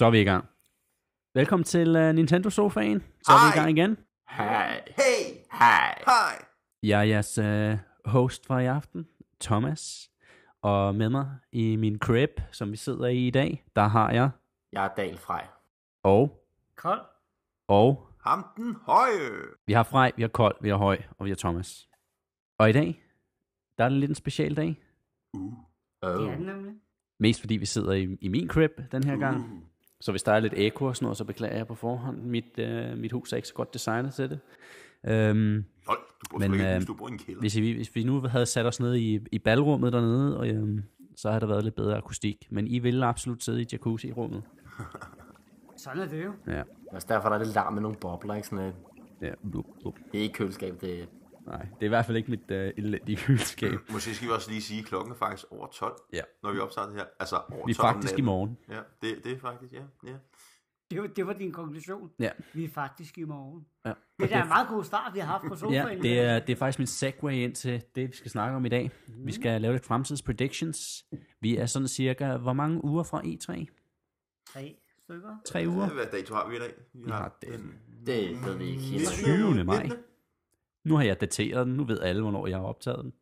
Så er vi i gang. Velkommen til uh, Nintendo Sofaen. Så er vi i Hej. gang igen. Hej. Hey! Hej. Hej! Jeg er jeres uh, host for i aften, Thomas. Og med mig i min crib, som vi sidder i i dag, der har jeg Jeg er Dal Frej. og, Kold. og, Ham den høje! vi har Frej, vi har Kold, vi har Høj, og vi har Thomas. Og i dag, der er det lidt en special dag. Uh. Det Oh. er den nemlig. Mest fordi vi sidder i, i min crib den her gang. Uh. Så hvis der er lidt ekko og sådan noget, så beklager jeg på forhånd. Mit, uh, mit hus er ikke så godt designet til det. Um, Lol, du bor Men, ikke, øh, hvis du bor i en kælder. Hvis, vi, hvis vi nu havde sat os ned i, i ballrummet dernede, og, øhm, så havde der været lidt bedre akustik. Men I ville absolut sidde i jacuzzi-rummet. Sådan er det jo. Ja. Det er også derfor, der er lidt larm med nogle bobler, ikke sådan et. ja. Blup, blup. Det er ikke køleskab, det er... Nej, det er i hvert fald ikke mit øh, elendige køleskab. Måske skal vi også lige sige, at klokken er faktisk over 12, Ja. når vi optager det her. Altså over Vi er 12 om faktisk i natten. morgen. Ja, det, det er faktisk, ja. ja. Det var, det var din konklusion. Ja. Vi er faktisk i morgen. Ja. Det er da en meget god start, vi har haft på sofaen. Ja, det er, det er faktisk min segue ind til det, vi skal snakke om i dag. Vi skal lave lidt fremtids predictions. Vi er sådan cirka, hvor mange uger fra E3? Tre stykker. Tre uger? Hvad dato har vi i dag? Vi har den. Det ved vi ikke helt. 20. maj. Nu har jeg dateret den. Nu ved alle, hvornår jeg har optaget den.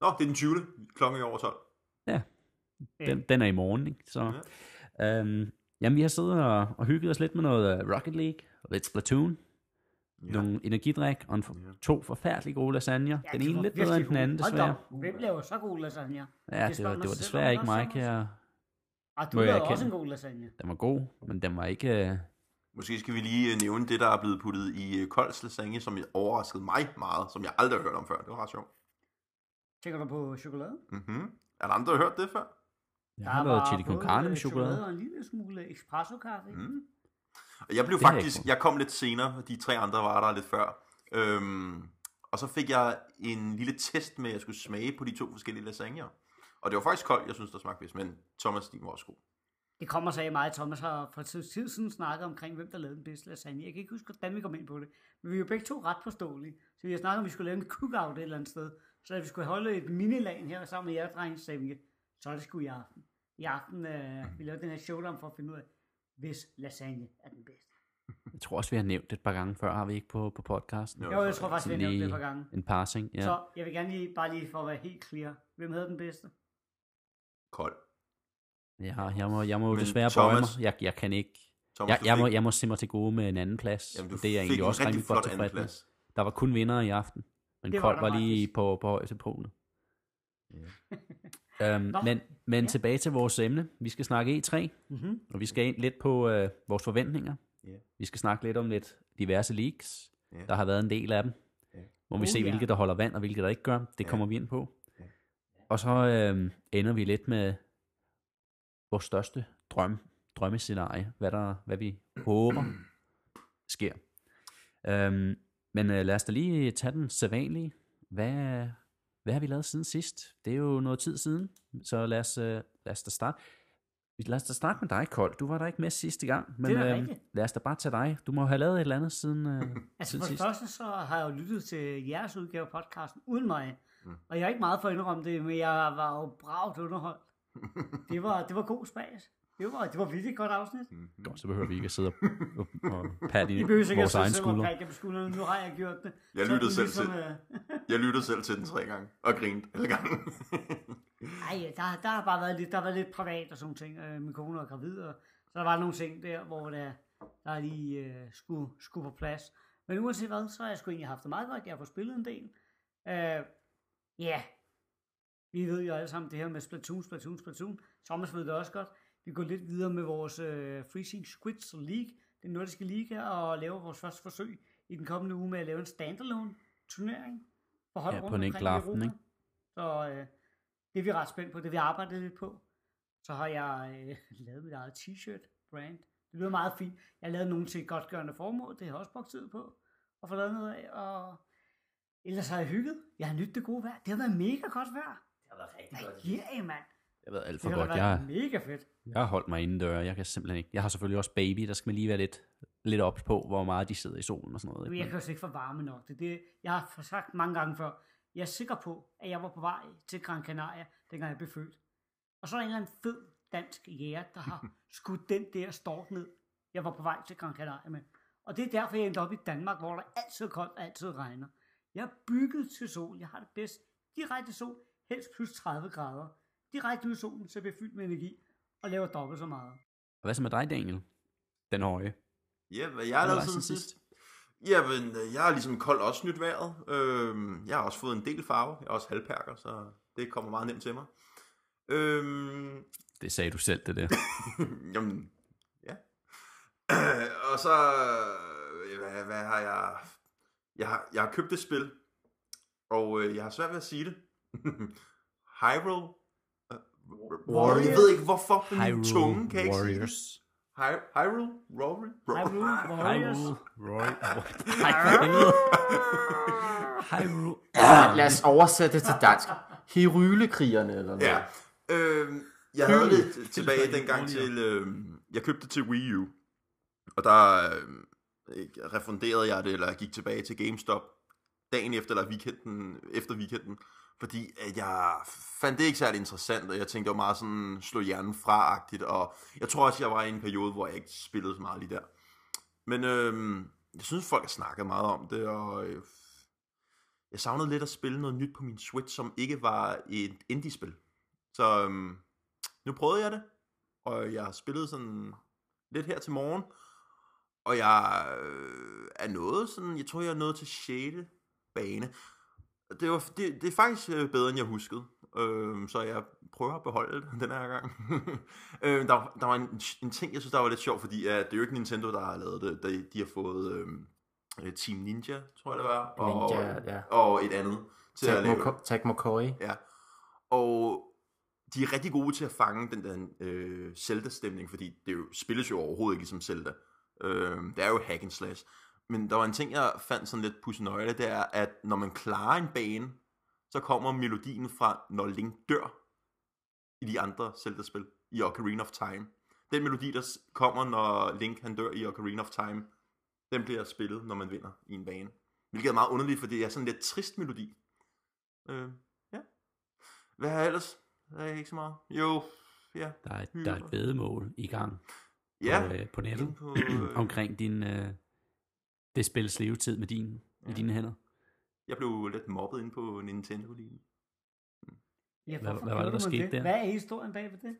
Nå, det er den 20. Klokken er over 12. Den, den er i morgen, ikke? Så, øhm, jamen, vi har siddet og, og hygget os lidt med noget øh, Rocket League, og lidt Splatoon, ja. nogle energidrik og en for, to forfærdelige gode lasagner. Ja, den de ene lidt bedre end den anden, gode. Desværre. Hvem laver så god lasagne? Ja, Det det var, det var desværre ikke mig, kan jeg... Ah, du laver også en god lasagne. Den var god, men den var ikke... Måske skal vi lige øh, nævne det, der er blevet puttet i øh, Kolds lasagne, som overraskede mig meget, som jeg aldrig har hørt om før. Det var ret sjovt. Tænker du på chokolade? Mm-hmm. Er der andre, der har hørt det før? jeg har lavet chili con carne øh, med chokolade. og en lille smule espresso kaffe. Mm. Og Jeg blev Det faktisk, jeg kom lidt senere, de tre andre var der lidt før. Øhm, og så fik jeg en lille test med, at jeg skulle smage på de to forskellige lasagner. Og det var faktisk koldt, jeg synes, der smagte bedst, men Thomas, din var også god. Det kommer så af mig, og Thomas har for tid tid siden snakket omkring, hvem der lavede den bedste lasagne. Jeg kan ikke huske, hvordan vi kom ind på det. Men vi er jo begge to ret påståelige. Så vi har snakket om, at vi skulle lave en cookout et eller andet sted. Så at vi skulle holde et minilag her sammen med jer, drenge, så sagde vi, så er det sgu i aften. I aften, øh, vi lavede den her showdown for at finde ud af, hvis lasagne er den bedste. Jeg tror også, vi har nævnt det et par gange før, har vi ikke på, på podcasten? Jo. Jeg tror faktisk, vi har nævnt det et par gange. En passing, ja. Så jeg vil gerne lige, bare lige for at være helt clear. Hvem havde den bedste? Kold. Ja jeg må, jeg må Men desværre bøje Thomas- mig. Jeg, jeg kan ikke... Thomas, Jeg, jeg, fik, må, jeg må se mig til gode med en anden plads. jamen, du det er jeg egentlig en også rigtig godt tilfreds med. Der var kun vinder i aften. Men Det var Kold var lige faktisk. på, på højeste polen. øhm, Nå, men men ja. tilbage til vores emne. Vi skal snakke E3, Mm-hmm. og vi skal ind lidt på øh, vores forventninger. Ja. Vi skal snakke lidt om lidt diverse leaks. Ja. Der har været en del af dem. Ja. Må vi Oh, se, hvilke der holder vand, og hvilke der ikke gør. Det Ja. kommer vi ind på. Ja. Og så øh, ender vi lidt med vores største drøm, drømmescenarie. Hvad, der, hvad vi håber sker. Øhm, men øh, lad os da lige tage den sædvanlige. Hvad, hvad har vi lavet siden sidst? Det er jo noget tid siden, så lad os, øh, lad os da starte. Lad os da starte med dig, Kold. Du var der ikke med sidste gang, men Det rigtigt. lad os da bare tage dig. Du må have lavet et eller andet siden, øh, Altså siden for det sidst. første, så har jeg jo lyttet til jeres udgave af podcasten uden mig. Mm. Og jeg er ikke meget for at indrømme det, men jeg var jo bragt underholdt. Det var, det var god spas. Det var, det var virkelig godt afsnit. Godt, så behøver vi ikke at sidde og, patte i I behøver ikke at vores egen sidde selv og skulder. på skuldrene. Nu har jeg gjort det. Jeg Så lyttede selv øh, Jeg lyttede selv til den tre gange, og grinte alle gange. Ej, der, der har bare været lidt, der har været lidt privat og sådan ting. Øh, min kone er gravid, og så der var nogle ting der, hvor der, der lige øh, skulle, skulle på plads. Men uanset hvad, så har jeg sgu egentlig haft det meget godt. Jeg har fået spillet en del. Øh, Ja, vi ved jo alle sammen det her med Splatoon, Splatoon, Splatoon. Thomas ved det også godt. Vi går lidt videre med vores øh, Freezing Squids League, den nordiske liga, og laver vores første forsøg i den kommende uge med at lave en standalone turnering for hold Ja, på rundt en omkring enkelt aften, ikke? Så øh, det er vi ret spændt på, det vil jeg arbejde lidt på. Så har jeg øh, lavet mit eget t-shirt brand. Det lyder meget fint. Jeg har lavet nogle til godtgørende formål, det har jeg også brugt tid på at få lavet noget af, og ellers har jeg hygget. Jeg har nydt det gode vejr. Det har været mega godt vejr. Det har været rigtig godt. Ja, mand. Det har været alt Det for har godt. Jeg, har- mega fedt. jeg har holdt mig indendør. Jeg kan simpelthen ikke. Jeg har selvfølgelig også baby. Der skal man lige være lidt, lidt ops på, hvor meget de sidder i solen og sådan noget. Men Ikke? jeg kan jo ikke få varme nok. Det, det, jeg har sagt mange gange før. Jeg er sikker på, at jeg var på vej til Gran Canaria, dengang jeg blev født. Og så er der en eller anden fed dansk jæger, der har skudt den der stork ned. Jeg var på vej til Gran Canaria med. Og det er derfor, jeg endte op i Danmark, hvor der altid er koldt og altid regner. Jeg er bygget til sol. Jeg har det bedst. Direkte sol, helst plus 30 grader. Direkte ud i solen, så bliver fyldt med energi og laver dobbelt så meget. Og hvad så med dig, Daniel? Den høje. Ja, hvad jeg lavet var siden siden sidst? Jamen, øh, jeg har ligesom koldt også nyt vejret. Øhm, jeg har også fået en del farve. Jeg er også halvperker, så det kommer meget nemt til mig. Øhm, Det sagde du selv, det der. jamen, ja. og så, øh, hvad, hvad har jeg... Jeg har, jeg har købt et spil, og øh, jeg har svært ved at sige det. Hyrule Warriors. Jeg ved ikke hvorfor, min Hyrule tunge kan ikke sige. Warriors. Hy- Hyrule? Rory? Hyrule Warriors. Hyrule. Hyrule. Ja, lad os oversætte det til dansk. Hyrule-krigerne, eller noget. Ja. Øhm, jeg havde det tilbage dengang til... Øhm, jeg købte det til Wii U. Og der øhm, refunderede jeg det, eller jeg gik tilbage til GameStop dagen efter, eller weekenden, efter weekenden. Fordi at jeg fandt det ikke særlig interessant, og jeg tænkte, det var meget sådan slå hjernen fra-agtigt. Og jeg tror også, jeg var i en periode, hvor jeg ikke spillede så meget lige der. Men øh, jeg synes, folk har snakket meget om det, og øh, jeg savnede lidt at spille noget nyt på min Switch, som ikke var et indie-spil. Så øh, nu prøvede jeg det, og jeg har spillet sådan lidt her til morgen, og jeg øh, er nået sådan, jeg tror jeg er nået til 6. bane. Det, var, det, det er faktisk øh, bedre, end jeg huskede, øh, så jeg prøver at beholde det den her gang. øh, der, var- der var en, en ting, jeg synes, der var lidt sjov, fordi at det er jo ikke Nintendo, der har lavet det. De, de har fået øh, øh, Team Ninja, tror jeg det var, og, Ninja, ja. og et andet til at lave det. Tag Tag McCoy. Ja. Og de er rigtig gode til at fange den der øh, Zelda-stemning, fordi det jo, spilles jo overhovedet ikke ligesom Zelda. Øh, det er jo hack and slash. Men der var en ting, jeg fandt sådan lidt pussenøgle, det er, at når man klarer en bane, så kommer melodien fra, når Link dør i de andre Zelda-spil, i Ocarina of Time. Den melodi, der kommer, når Link han dør i Ocarina of Time, den bliver spillet, når man vinder i en bane. Hvilket er meget underligt, for det er sådan en lidt trist melodi. Øh, ja. Hvad har jeg ellers? Der er ikke så meget. Jo, ja. Der er, der er et vedemål i gang Ja, på, øh, på nettet på, øh, omkring din, øh, det spils levetid med din, ja. i dine hænder. jeg blev lidt mobbet ind på Nintendo lige. Ja, Hvad- hvad var det, der skete der? Hvad er historien bag ved det?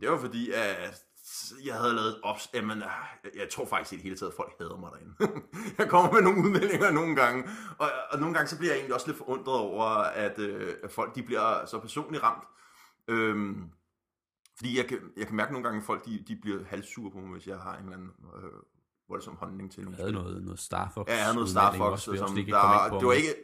Det var fordi, at jeg havde lavet et ops... Jamen, jeg, jeg tror faktisk i det hele taget, at folk hader mig derinde. jeg kommer med nogle udmeldinger nogle gange, og, og nogle gange så bliver jeg egentlig også lidt forundret over, at, øh, at folk de bliver så personligt ramt. Øhm, fordi jeg kan, jeg kan mærke nogle gange, at folk de, de bliver halvsure på mig, hvis jeg har en eller anden øh, voldsom holdning til nogle havde noget, noget Star Fox. Ja, jeg havde noget Star Fox, også, som der, på, det var ikke,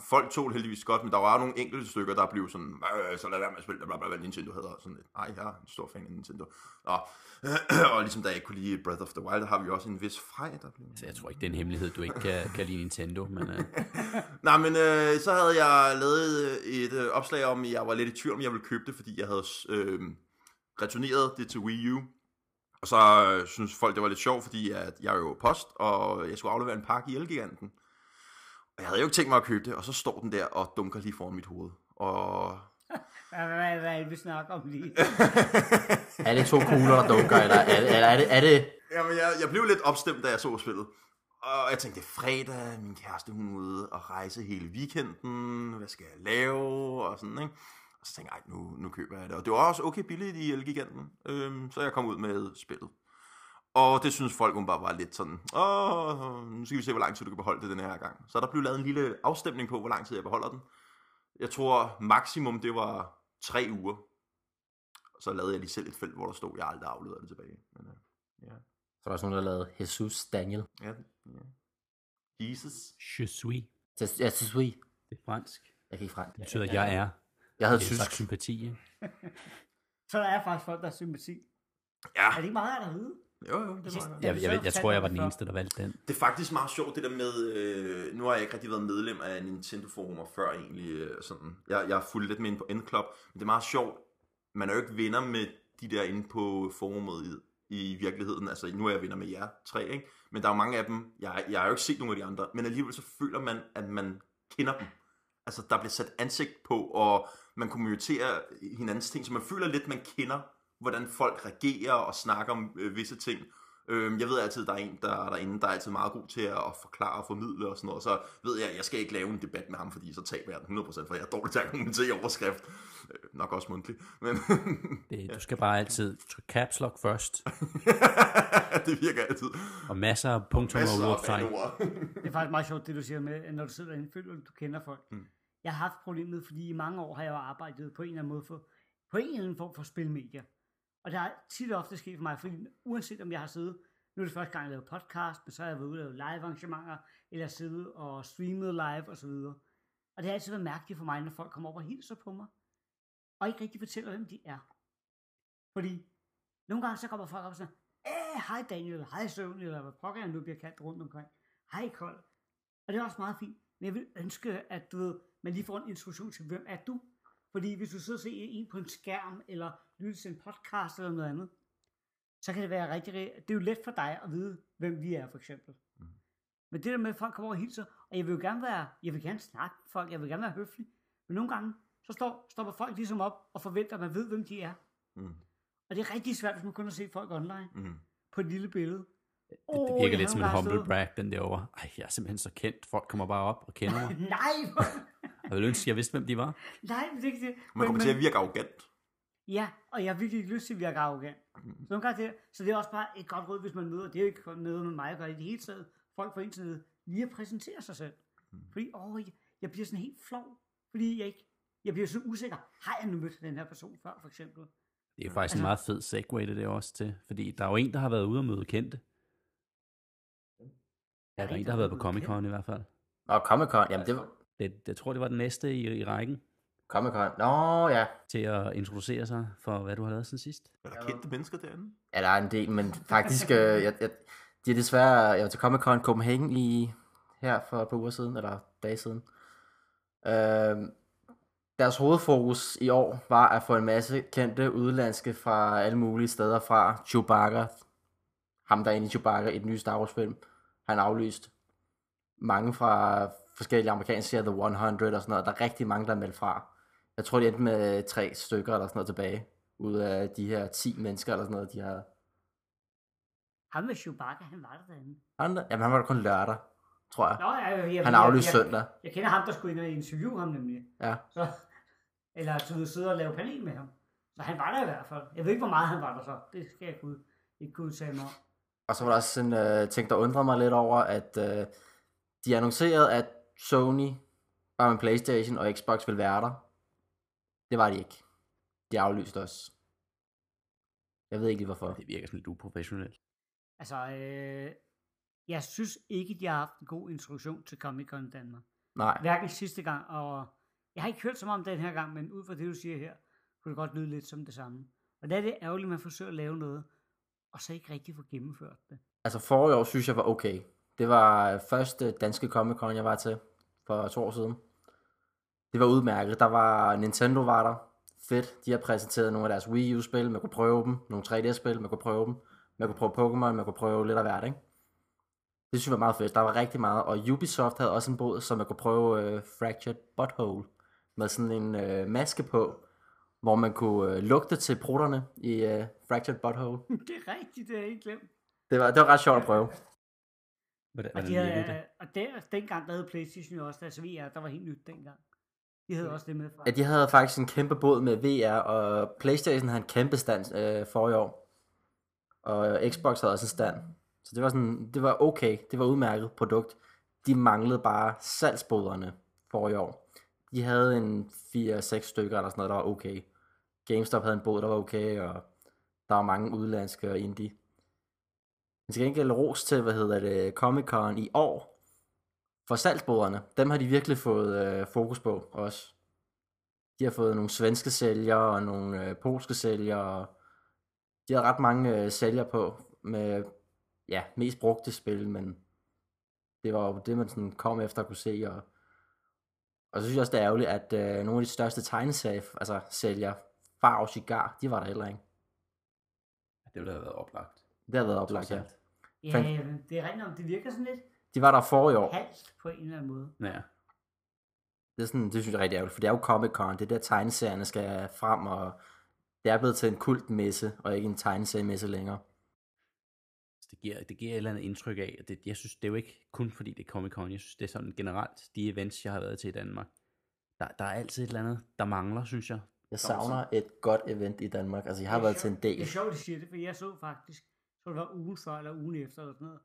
folk tog heldigvis godt, men der var nogle enkelte stykker, der blev sådan, øh, så lad være med at spille, bla, bla, bla, Nintendo hedder, sådan lidt, ej, jeg er en stor fan af Nintendo. Og, og ligesom da jeg kunne lide Breath of the Wild, der har vi også en vis frej, der blev... Så jeg tror ikke, det er en hemmelighed, du ikke kan, kan lide Nintendo, men øh, Nej, men øh, så havde jeg lavet øh, et øh, opslag om, at jeg var lidt i tvivl om, jeg ville købe det, fordi jeg havde øh, returneret det til Wii U. Og så øh, synes folk, det var lidt sjovt, fordi at jeg er jo post, og jeg skulle aflevere en pakke i Elgiganten. Og jeg havde jo ikke tænkt mig at købe det, og så står den der og dunker lige foran mit hoved. Og Hvad, hvad, hvad, hvad er det, vi snakker om lige? Er det to kugler, der dunker, eller er det, er det, er det Jamen, jeg, jeg blev lidt opstemt, da jeg så spillet. Og jeg tænkte, det er fredag, min kæreste hun er ude og rejse hele weekenden, hvad skal jeg lave, og sådan, ikke? Så tænkte jeg, nu, nu køber jeg det. Og det var også okay billigt i Elgiganten, øhm, så jeg kom ud med spillet. Og det synes folk hun bare var lidt sådan, åh, nu skal vi se, hvor lang tid du kan beholde det den her gang. Så der blev lavet en lille afstemning på, hvor lang tid jeg beholder den. Jeg tror maksimum, det var tre uger. Og så lavede jeg lige selv et felt, hvor der stod, jeg aldrig afleverede det tilbage. Men, øh, ja. Så er der også nogen, der lavet Jesus Daniel. Ja, ja. Jesus. je suis. Synes, vi. Det er fransk. Jeg kan ikke fransk. Det betyder, at jeg er. Jeg havde Det tysk. sympati. Ikke? Så der er faktisk folk, der har sympati. Ja, Er det ikke meget, der hedder? jo, jo, det var jeg. Jeg, jeg, jeg, jeg tror, jeg var den eneste, der valgte den. Det er faktisk meget sjovt, det der med, øh, nu har jeg ikke rigtig været medlem af Nintendo-forumer før egentlig, øh, sådan. Jeg, jeg har fulgt lidt med ind på N-Club, men det er meget sjovt, man er jo ikke venner med de der inde på forumet i, i virkeligheden, altså nu er jeg venner med jer tre, ikke? men der er jo mange af dem, jeg, jeg har jo ikke set nogen af de andre, men alligevel så føler man, at man kender dem. Altså der bliver sat ansigt på, og man kommunikerer hinandens ting, så man føler lidt, man kender hvordan folk reagerer og snakker om øh, visse ting. Øhm, jeg ved altid, der er en der er derinde, der er altid meget god til at forklare og formidle og sådan noget. Så ved jeg, at jeg skal ikke lave en debat med ham, fordi så taber jeg den 100%, for jeg er dårlig til at kommentere i overskrift. Øh, nok også mundtligt. Men Det, du skal bare altid trykke caps lock først, det virker altid. og masser af punktum og Masser af udråbstegn. bandeord. Det er faktisk meget sjovt, det du siger med, at når du sidder derinde, føler du, du kender folk. Mm. Jeg har haft problemet, fordi i mange år har jeg jo arbejdet på en eller anden måde for, på en eller anden form for spilmedier. Og det har tit og ofte sket for mig, fordi uanset om jeg har siddet, nu er det første gang, jeg laver podcast, men så har jeg været ude og lave live arrangementer, eller siddet og streamet live osv. Og det har altid været mærkeligt for mig, når folk kommer op og hilser på mig, og ikke rigtig fortæller, hvem de er. Fordi nogle gange så kommer folk op og siger, Æh, hej Daniel, hej Søvn, eller hvad pokker jeg nu bliver kaldt rundt omkring. Hej Kold. Og det er også meget fint. Men jeg vil ønske, at du ved, man lige får en introduktion til, hvem er du? Fordi hvis du sidder og ser en på en skærm, eller lytter til en podcast eller noget andet, så kan det være rigtig, det er jo let for dig at vide, hvem vi er, for eksempel. Mm. Men det der med, at folk kommer og hilser, og jeg vil jo gerne være, jeg vil gerne snakke med folk, jeg vil gerne være høflig, men nogle gange, så står, stopper folk ligesom op og forventer, at man ved, hvem de er. Mm. Og det er rigtig svært, hvis man kun har set folk online Mm. på et lille billede. Det, det virker jeg lidt som en humble brag, den derovre. Ej, jeg er simpelthen så kendt. Folk kommer bare op og kender mig. Nej, hvor- Jeg ville ønske, at jeg vidste, hvem de var. nej, det er ikke det. Man kommer til at virke arrogant. Ja, og jeg har virkelig ikke lyst til at virke arrogant. Så, nogle gange det, så det er også bare et godt råd, hvis man møder, det er jo ikke noget med mig at gøre i det hele taget, folk på internettet, lige at præsentere sig selv. Mm. Fordi, åh, jeg, jeg bliver sådan helt flov, fordi jeg ikke, jeg bliver så usikker. Har jeg nu mødt den her person før, for eksempel? Det er faktisk en Altså- meget fed segue, det der også til. Fordi der er jo en, der har været ude og møde kendte. Ja, der er en, der har været på Comic Con i hvert fald. Og Comic Con, jamen det var Det, jeg tror, det var den næste i, i rækken Comic Con. Nå ja, til at introducere sig for, hvad du har lavet siden sidst. Er der kendte mennesker derinde? ja der er en del, men faktisk, øh, jeg, jeg, de er desværre, jeg var til Comic Con Copenhagen i, her for et par uger siden, eller dage siden. Øh, deres hovedfokus i år var at få en masse kendte udlandske fra alle mulige steder fra. Chewbacca, ham der er inde i Chewbacca i den nye Star Wars film, han aflyst. Mange fra forskellige amerikanske serier, The 100 og sådan noget. Der er rigtig mange, der er meldt fra. Jeg tror, de endte med tre stykker eller sådan noget tilbage. Ud af de her 10 mennesker eller sådan noget, de har. Ham med Chewbacca, han var der derinde. Andre, jamen, han var der kun lørdag, tror jeg. Nå, jeg, jeg, jeg, Han jeg, aflyste jeg, søndag. jeg, kender ham, der skulle ind og interviewe ham nemlig. Ja. Så, eller ved, sidde og lave panel med ham. Så han var der i hvert fald. Jeg ved ikke, hvor meget han var der så. Det skal jeg kunne, ikke kunne udtale mig om. Og så var der også en øh, ting, der undrede mig lidt over, at øh, de annoncerede, at Sony, bare med Playstation og Xbox ville være der. Det var de ikke. De aflyste også. Jeg ved ikke lige hvorfor. Det virker sådan lidt uprofessionelt. Altså, øh, jeg synes ikke, de har haft en god introduktion til Comic Con i Danmark. Nej, Hverken sidste gang, og jeg har ikke hørt så meget om den her gang, men ud fra det, du siger her, kunne det godt lyde lidt som det samme. Og der er det ærgerligt, at man forsøger at lave noget, og så ikke rigtig få gennemført det. altså forrige år synes jeg var okay. Det var øh, første danske Comic Con, jeg var til for to år siden. Det var udmærket. Der var Nintendo var der. Fedt. De har præsenteret nogle af deres Wii U-spil. Man kunne prøve dem. Nogle 3D-spil. Man kunne prøve dem. Man kunne prøve Pokémon. Man kunne prøve lidt af hvert, ikke? Det synes jeg var meget fedt. Der var rigtig meget. Og Ubisoft havde også en båd, så man kunne prøve uh, Fractured Butthole. Med sådan en uh, maske på, hvor man kunne uh, lugte til prutterne i uh, Fractured Butthole. det er rigtigt, det har jeg ikke glemt. Det var, det var ret sjovt at prøve. Hvordan, Og, de havde, det? øh, og der, dengang der havde Playstation jo også deres VR, der var helt nyt dengang. De havde også det med fra. Ja, de havde faktisk en kæmpe båd med VR, og Playstation havde en kæmpe stand øh, for i år. Og Xbox havde også en stand. Så det var sådan, det var okay, det var udmærket produkt. De manglede bare salgsboderne for i år. De havde en 4-6 stykker eller sådan noget, der var okay. GameStop havde en båd, der var okay, og der var mange udlandske og indie. Men til gengæld ros til, hvad hedder det, Comic Con i år. For salgsboderne, dem har de virkelig fået øh, fokus på også. De har fået nogle svenske sælgere og nogle øh, polske sælgere. De har ret mange øh, sælgere på med ja, mest brugte spil, men det var jo det, man sådan kom efter at kunne se. Og, og så synes jeg også, det er ærgerligt, at øh, nogle af de største tegneserie, altså sælgere, Far og Cigar, de var der heller ikke. Det ville have været oplagt. Det har været oplagt, ja. Ja, det er rigtigt om, det virker sådan lidt De var der for i år. halvt på en eller anden måde. Ja. Det, er sådan, det synes jeg er rigtig ærgerligt, for det er jo Comic Con, det er der tegneserierne skal frem, og det er blevet til en kultmesse, og ikke en tegneseriemesse længere. Det giver, det giver et eller andet indtryk af, at det, jeg synes, det er jo ikke kun fordi det er Comic Con, jeg synes, det er sådan generelt, de events, jeg har været til i Danmark, der, der er altid et eller andet, der mangler, synes jeg. Jeg savner et godt event i Danmark. Altså, jeg har været til en sjovt- del. Det er sjovt, de siger det, for jeg så faktisk, så det var ugen før eller ugen efter eller sådan noget,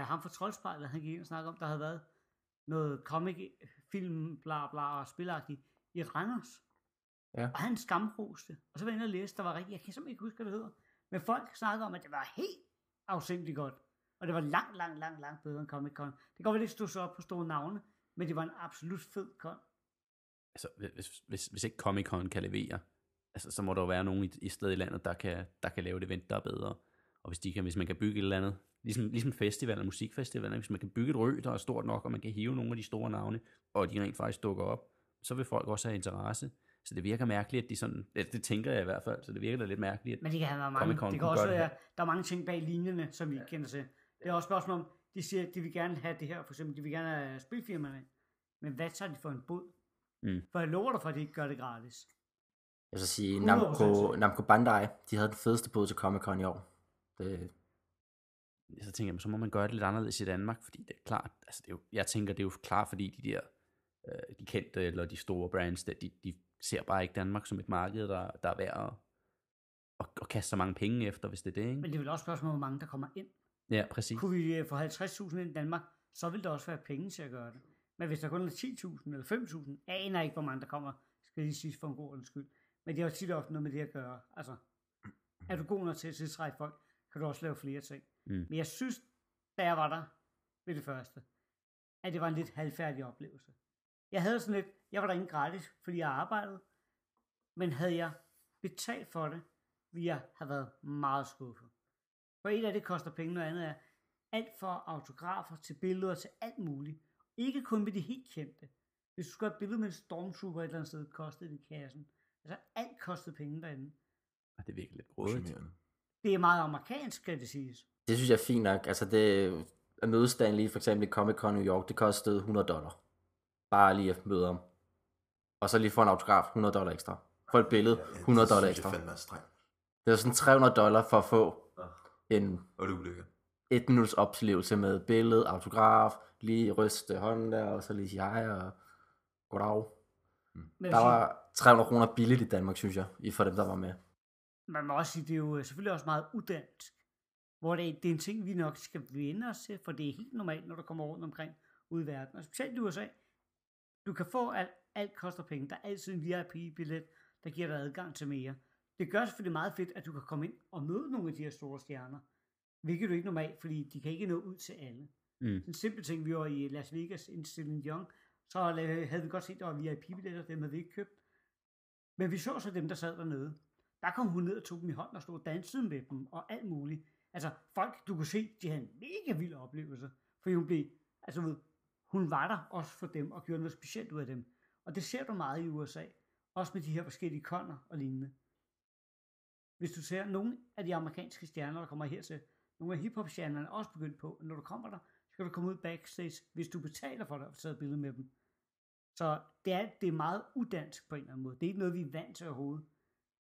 uh, ham fra Troldspejlet, han gik ind og snakkede om, der havde været noget comic, film, bla bla og spilagtigt i Randers. Ja. Og han skamroste. Og så var jeg inde og læse, der var rigtig, jeg kan simpelthen ikke huske, hvad det hedder. Men folk snakkede om, at det var helt afsindelig godt. Og det var langt, langt, langt, langt bedre end Comic Con. Det kan godt være, det ikke stod så op på store navne, men det var en absolut fed con. Altså, hvis, hvis, hvis ikke Comic Con kan levere, altså, så må der jo være nogen i, i stedet i landet, der kan, der kan lave et event, der er bedre. Og hvis, de kan, hvis man kan bygge et eller andet, ligesom, ligesom festivaler, musikfestivaler, hvis man kan bygge et rø, der er stort nok, og man kan hive nogle af de store navne, og de rent faktisk dukker op, så vil folk også have interesse. Så det virker mærkeligt, at de sådan, ja, det tænker jeg i hvert fald, så det virker da lidt mærkeligt, at Men det kan have været mange. Det kan også være, der er mange ting bag linjerne, som vi ikke kender til. Det er også et spørgsmål om, de siger, at de vil gerne have det her, for eksempel, de vil gerne have spilfirmaerne. Men hvad tager de for en båd? Mm. For jeg lover dig for, at de ikke gør det gratis. Jeg vil så sige, 100% Namco. Namco Bandai, de havde den fedeste båd til Comic Con i år. Det, så tænker jeg, så må man gøre det lidt anderledes i Danmark, fordi det er klart, altså det er jo, jeg tænker, det er jo klart, fordi de der, øh, de kendte eller de store brands, der, de, de ser bare ikke Danmark som et marked, der, der er værd at, at, at kaste så mange penge efter, hvis det er det, ikke? Men det er vel også et spørgsmål, hvor mange der kommer ind. Ja, præcis. Kunne vi øh, få 50.000 ind i Danmark, så vil der også være penge til at gøre det. Men hvis der kun er 10.000 eller 5.000, jeg aner ikke, hvor mange der kommer, skal lige sige for en god ordens skyld. Men det har jo tit ofte noget med det at gøre. Altså, er du god nok til at tiltrække folk, kan du også lave flere ting. Mm. Men jeg synes, da jeg var der ved det første, at det var en lidt halvfærdig oplevelse. Jeg havde sådan lidt, jeg var der ikke gratis, fordi jeg arbejdede, men havde jeg betalt for det, ville jeg have været meget skuffet. For et af det koster penge, noget andet er alt fra autografer til billeder til alt muligt. Ikke kun med de helt kendte. Hvis du skulle have et billede med en stormtrooper et eller andet sted, kostede det i kassen. Altså alt kostede penge derinde. Og det er virkelig lidt grådigt. Det er meget amerikansk, skal det siges. det synes jeg er fint nok. Altså, det, at møde Stan Lee, for eksempel i Comic Con New York, det kostede 100 dollar. Bare lige at møde ham. Og så lige få en autograf, 100 dollar ekstra. For et billede, 100 dollar Det ekstra. synes jeg fandme er strengt. Det er sådan 300 dollar for at få en Og det er ulækkert. et minuts oplevelse med billede, autograf, lige ryste hånden der, og så lige sige hej og goddag. Men Der var 300 kroner billigt i Danmark, synes jeg, i for dem, der var med. man må også sige, det er jo selvfølgelig også meget udansk. Hvor det, er- det er en ting, vi nok skal vende os til, for det er helt normalt, når du kommer rundt omkring ude i verden. Og specielt i USA. Du kan få alt, alt koster penge. Der er altid en VIP-billet, der giver dig adgang til mere. Det gør selvfølgelig meget fedt, at du kan komme ind og møde nogle af de her store stjerner. Hvilket du ikke normalt, fordi de kan ikke nå ud til alle. Mm. En simpel ting, vi var i Las Vegas, en Celine Young, så havde vi godt set, at der var VIP-billetter, dem havde vi ikke købt. Men vi så så dem, der sad dernede. Der kom hun ned og tog dem i hånden og stod og dansede med dem og alt muligt. Altså folk, du kunne se, de havde en mega vild oplevelse. For hun blev, altså ved, hun var der også for dem og gjorde noget specielt ud af dem. Og det ser du meget i USA. Også med de her forskellige koner og lignende. Hvis du ser nogle af de amerikanske stjerner, der kommer her til, nogle af hiphop-stjernerne er også begyndt på, at når du kommer der, så skal du komme ud backstage, hvis du betaler for det og tage et billede med dem. Så det er, det er meget udansk på en eller anden måde. Det er ikke noget, vi er vant til overhovedet.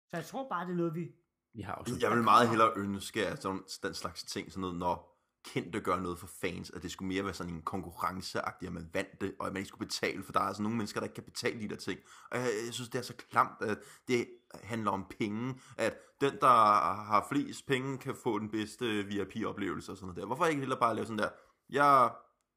Så jeg tror bare, det er noget, vi... Vi har også Jeg vil meget hellere ønske, at sådan, den slags ting, sådan noget, når kendte gøre noget for fans, at det skulle mere være sådan en konkurrenceagtig, at man vandt det, og at man ikke skulle betale, for der er altså nogle mennesker, der ikke kan betale de der ting. Og jeg, jeg synes, det er så klamt, at det handler om penge, at den, der har flest penge, kan få den bedste VIP-oplevelse og sådan noget der. Hvorfor ikke heller bare lave sådan der, jeg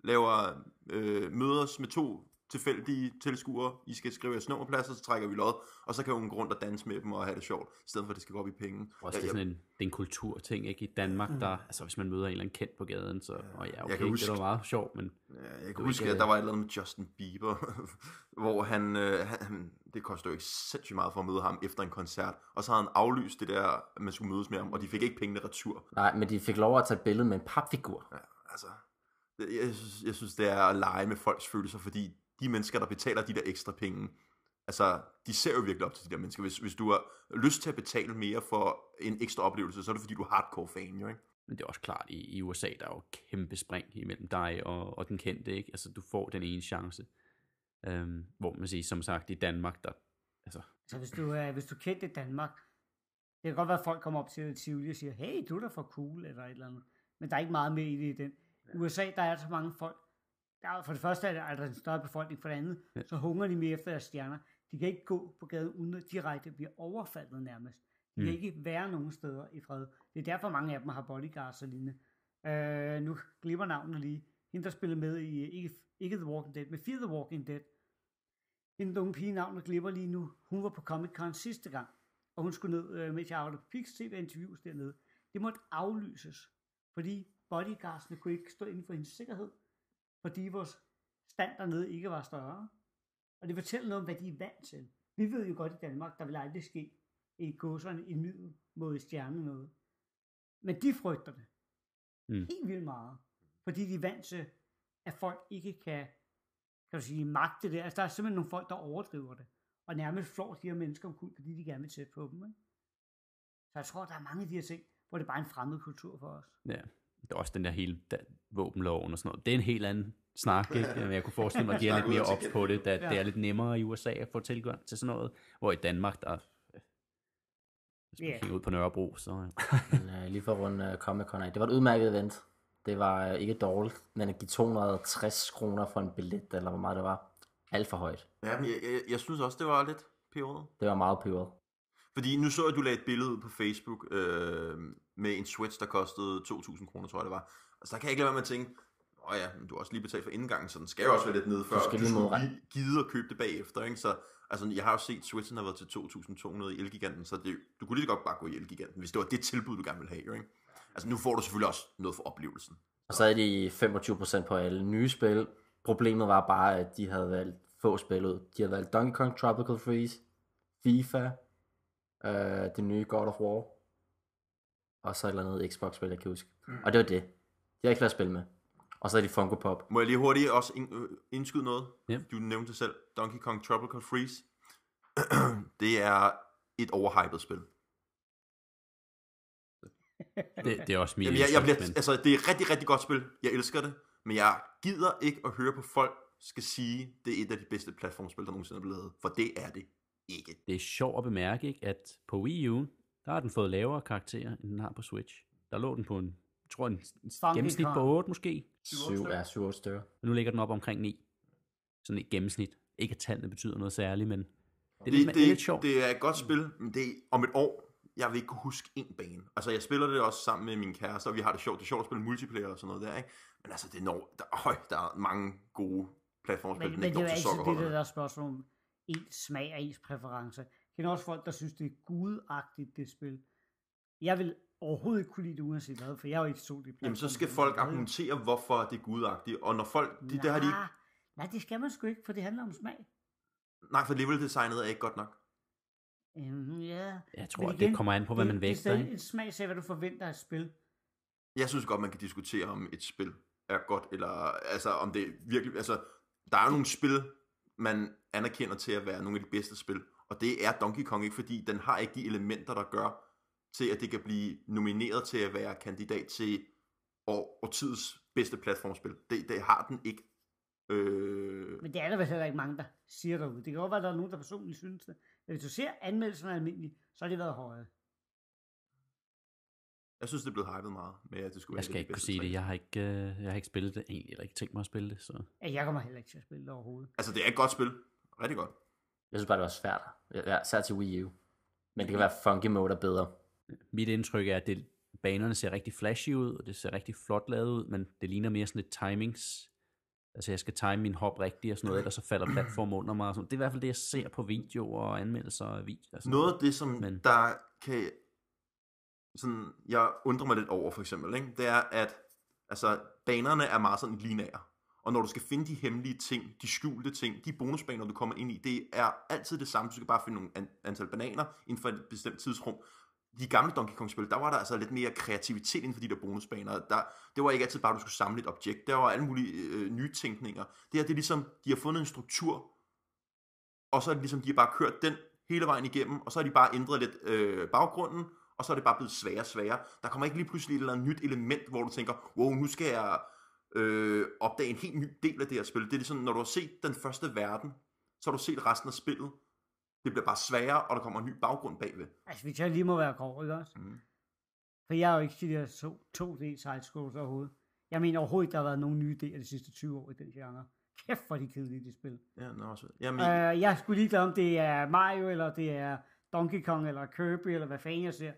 laver øh, mødes med to tilfældige tilskuere, I skal skrive jeres nummerpladser, så trækker vi lod, og så kan hun gå rundt og danse med dem og have det sjovt, i stedet for at det skal gå op i penge. Også det er sådan en, det er en kulturting, ikke? I Danmark, der, altså hvis man møder en eller anden kendt på gaden, så, og ja, okay, kan det huske- er da meget sjovt, men Ja, jeg Det kan huske, ikke- at der var et eller andet med Justin Bieber, hvor han, øh, han, det kostede jo ikke sindssygt meget for at møde ham efter en koncert, og så havde han aflyst det der, at man skulle mødes med ham, og de fik ikke pengene retur. Nej, men de fik lov at tage et billede med en papfigur. Ja, altså, det, jeg, synes, jeg synes, det er at lege med folks følelser, fordi de mennesker, der betaler de der ekstra penge, altså, de ser jo virkelig op til de der mennesker. Hvis, hvis du har lyst til at betale mere for en ekstra oplevelse, så er det fordi, du er hardcore fan, jo ikke? Men det er også klart, i, i USA, der er jo kæmpe spring imellem dig og, og den kendte, ikke? Altså, du får den ene chance. Øhm, hvor man siger, som sagt, i Danmark, der, altså, Altså hvis du, er, hvis du kendte i Danmark, Det kan godt være, at folk kommer op til Tivoli og siger, hey, du er da for cool, eller et eller andet. Men der er ikke meget med i det i den. I USA, der er så mange folk. Der er, for det første er der, er der en større befolkning, for det andet, Ja. så hungrer de mere efter deres stjerner. De kan ikke gå på gaden uden at direkte blive overfaldet nærmest. De kan Mm. ikke være nogen steder i fred. Det er derfor mange af dem har bodyguards og lignende. Øh, nu glipper navnet lige. Hende, der spillede med i, ikke, ikke The Walking Dead, men Fear the Walking Dead. Hende, der unge pige, navnet glipper lige nu. Hun var på Comic Con sidste gang, og hun skulle ned, øh, mens jeg arbejdede på Pix TV interviews dernede. Det måtte aflyses, fordi bodyguardsene kunne ikke stå inden for hendes sikkerhed, fordi vores stand dernede ikke var større. Og det fortæller noget om, hvad de er vant til. Vi ved jo godt i Danmark, der vil aldrig ske i godserne en middel mod stjerne noget. Men de frygter det. Mm. Helt vildt meget. Fordi de er vant til, at folk ikke kan, kan du sige, magte det. Altså der er simpelthen nogle folk, der overdriver det. Og nærmest flår de her mennesker omkuld, fordi de gerne vil tæt på dem. Ikke? Så jeg tror, der er mange af de her ting, hvor det bare er en fremmed kultur for os. Ja, det er også den der hele da, våbenloven og sådan noget. Det er en helt anden snak, ikke? Men jeg kunne forestille mig, at de er lidt mere igen. på det, da Ja. det er lidt nemmere i USA at få tilgang til sådan noget, hvor i Danmark, der hvis man kigger ud på Nørrebro, så Men, øh, lige for at runde uh, Comic Con af. Det var et udmærket event. Det var øh, ikke dårligt, men at give 260 kroner for en billet, eller hvor meget det var, alt for højt. Ja, men jeg, jeg, jeg synes også, det var lidt peberet. Det var meget peberet. Fordi nu så jeg, at du lagde et billede ud på Facebook øh, med en Switch, der kostede 2.000 kroner, tror jeg det var. Og så kan jeg ikke lade være med at tænke, åh ja, men du har også lige betalt for indgangen, så den skal jo også være lidt nede, før Du skal du lige skulle modregne. lige gide at købe det bagefter. Ikke? Så altså, jeg har jo set, Switchen har været til 2.200 i Elgiganten, så det, du kunne lige så godt bare gå i Elgiganten, hvis det var det tilbud, du gerne ville have. jo, Ikke? Altså nu får du selvfølgelig også noget for oplevelsen. Og så er de 25% på alle nye spil. Problemet var bare, at de havde valgt få spil ud. De havde valgt Donkey Kong Tropical Freeze, FIFA, øh, det nye God of War, og så et eller andet Xbox-spil, jeg kan huske. Og det var det. De har ikke flere spil med. Og så er de Funko Pop. Må jeg lige hurtigt også øh, indskyde noget? Ja. Du nævnte det selv. Donkey Kong Tropical Freeze. det er et overhypet spil. det, det er også mit Jamen, jeg, jeg bliver, men altså, det er et rigtig, rigtig godt spil. Jeg elsker det. Men jeg gider ikke at høre på folk skal sige, det er et af de bedste platformspil, der nogensinde er blevet lavet. For det er det ikke. det er sjovt at bemærke, ikke, at på Wii U, der har den fået lavere karakterer, end den har på Switch. Der lå den på en, jeg tror en, gennemsnit på Kong. 8 måske, 7 er 7 stykker. men nu ligger den op omkring 9. Sådan et gennemsnit. Ikke at tallene betyder noget særligt, men det er Det, lidt, det, det, lidt sjovt. det er et godt spil, men det er om et år, jeg vil ikke kunne huske en bane. Altså, jeg spiller det også sammen med min kæreste, og vi har det sjovt. Det er sjovt at spille multiplayer og sådan noget der, ikke? Men altså, det når, der, øj, der er mange gode platformspil, Men, den men ikke det er altid det, der er spørgsmål ens smag og ens præference. Det er også folk, der synes, det er gudagtigt, det spil. Jeg vil overhovedet ikke kunne lide det, uanset hvad, for jeg er jo ikke så det. Jamen, så skal folk argumentere, hvorfor det er gudagtigt. Og når folk, det, det har de ikke, Nej, Nej, det skal man sgu ikke, for det handler om smag. nej, for level-designet er ikke godt nok. Øhm, ja. Jeg tror, at det kommer an på, hvad det- man Det er vægter. stadig Ikke? en smag af, hvad du forventer af et spil. Jeg synes godt, man kan diskutere, om et spil er godt, eller altså, om det virkelig... Altså, der er jo nogle spil, man anerkender til at være nogle af de bedste spil, og det er Donkey Kong ikke, fordi den har ikke de elementer, der gør til, at det kan blive nomineret til at være kandidat til år, årtidets bedste platformspil. Det, det har den ikke. Øh, Men det er der vel heller ikke mange, der siger derude. Det kan godt være, at der er nogen, der personligt synes det. Men hvis du ser anmeldelserne almindeligt, så har det været høje jeg synes, det er blevet hypet meget med, at det skulle Jeg være skal af de ikke kunne sige det. Jeg har ikke, øh, jeg har ikke spillet det egentlig, eller ikke tænkt mig at spille det. Så. Ja, jeg kommer heller ikke til at spille det overhovedet. Altså, det er et godt spil. Rigtig godt. Jeg synes bare, det var svært. Ja, særligt til Wii U. Men det kan være funky mode er bedre. Mit indtryk er, at det, banerne ser rigtig flashy ud, og det ser rigtig flot lavet ud, men det ligner mere sådan et timings. Altså, jeg skal time min hop rigtigt og sådan noget, ellers så falder platformen under mig. Og sådan. Det er i hvert fald det, jeg ser på videoer og anmeldelser og videoer. Altså, Noget af det, som Men- Men... der kan... Sådan, jeg undrer mig lidt over, for eksempel, ikke? det er, at altså, banerne er meget sådan lineære. Og når du skal finde de hemmelige ting, de skjulte ting, de bonusbaner, du kommer ind i, det er altid det samme. Du skal bare finde nogle an- antal bananer inden for et bestemt tidsrum. De gamle Donkey Kong-spil, der var der altså lidt mere kreativitet inden for de der bonusbaner. Der, det var ikke altid bare, at du skulle samle et objekt. Der var alle mulige øh, nye tænkninger. Det her, det er ligesom, de har fundet en struktur, og så er det ligesom, de har bare kørt den hele vejen igennem, og så har de bare ændret lidt øh, baggrunden, og så er det bare blevet sværere og sværere. Der kommer ikke lige pludselig et eller andet nyt element, hvor du tænker, wow, nu skal jeg øh, opdage en helt ny del af det her spil. Det er ligesom, når du har set den første verden, så har du set resten af spillet, Det bliver bare sværere, og der kommer en ny baggrund bagved. Altså, hvis jeg lige må være grov, ikke også? Mm. For jeg er jo ikke de der to, 2D side-scrolls overhovedet. Jeg mener overhovedet ikke, der har været nogen nye idéer de sidste 20 år i den genre. Kæft, hvor de kedelige, de spil. Ja, nå, også. Jamen, Øh, jeg skulle lige om det er Mario, eller det er Donkey Kong, eller Kirby, eller hvad fanden jeg ser.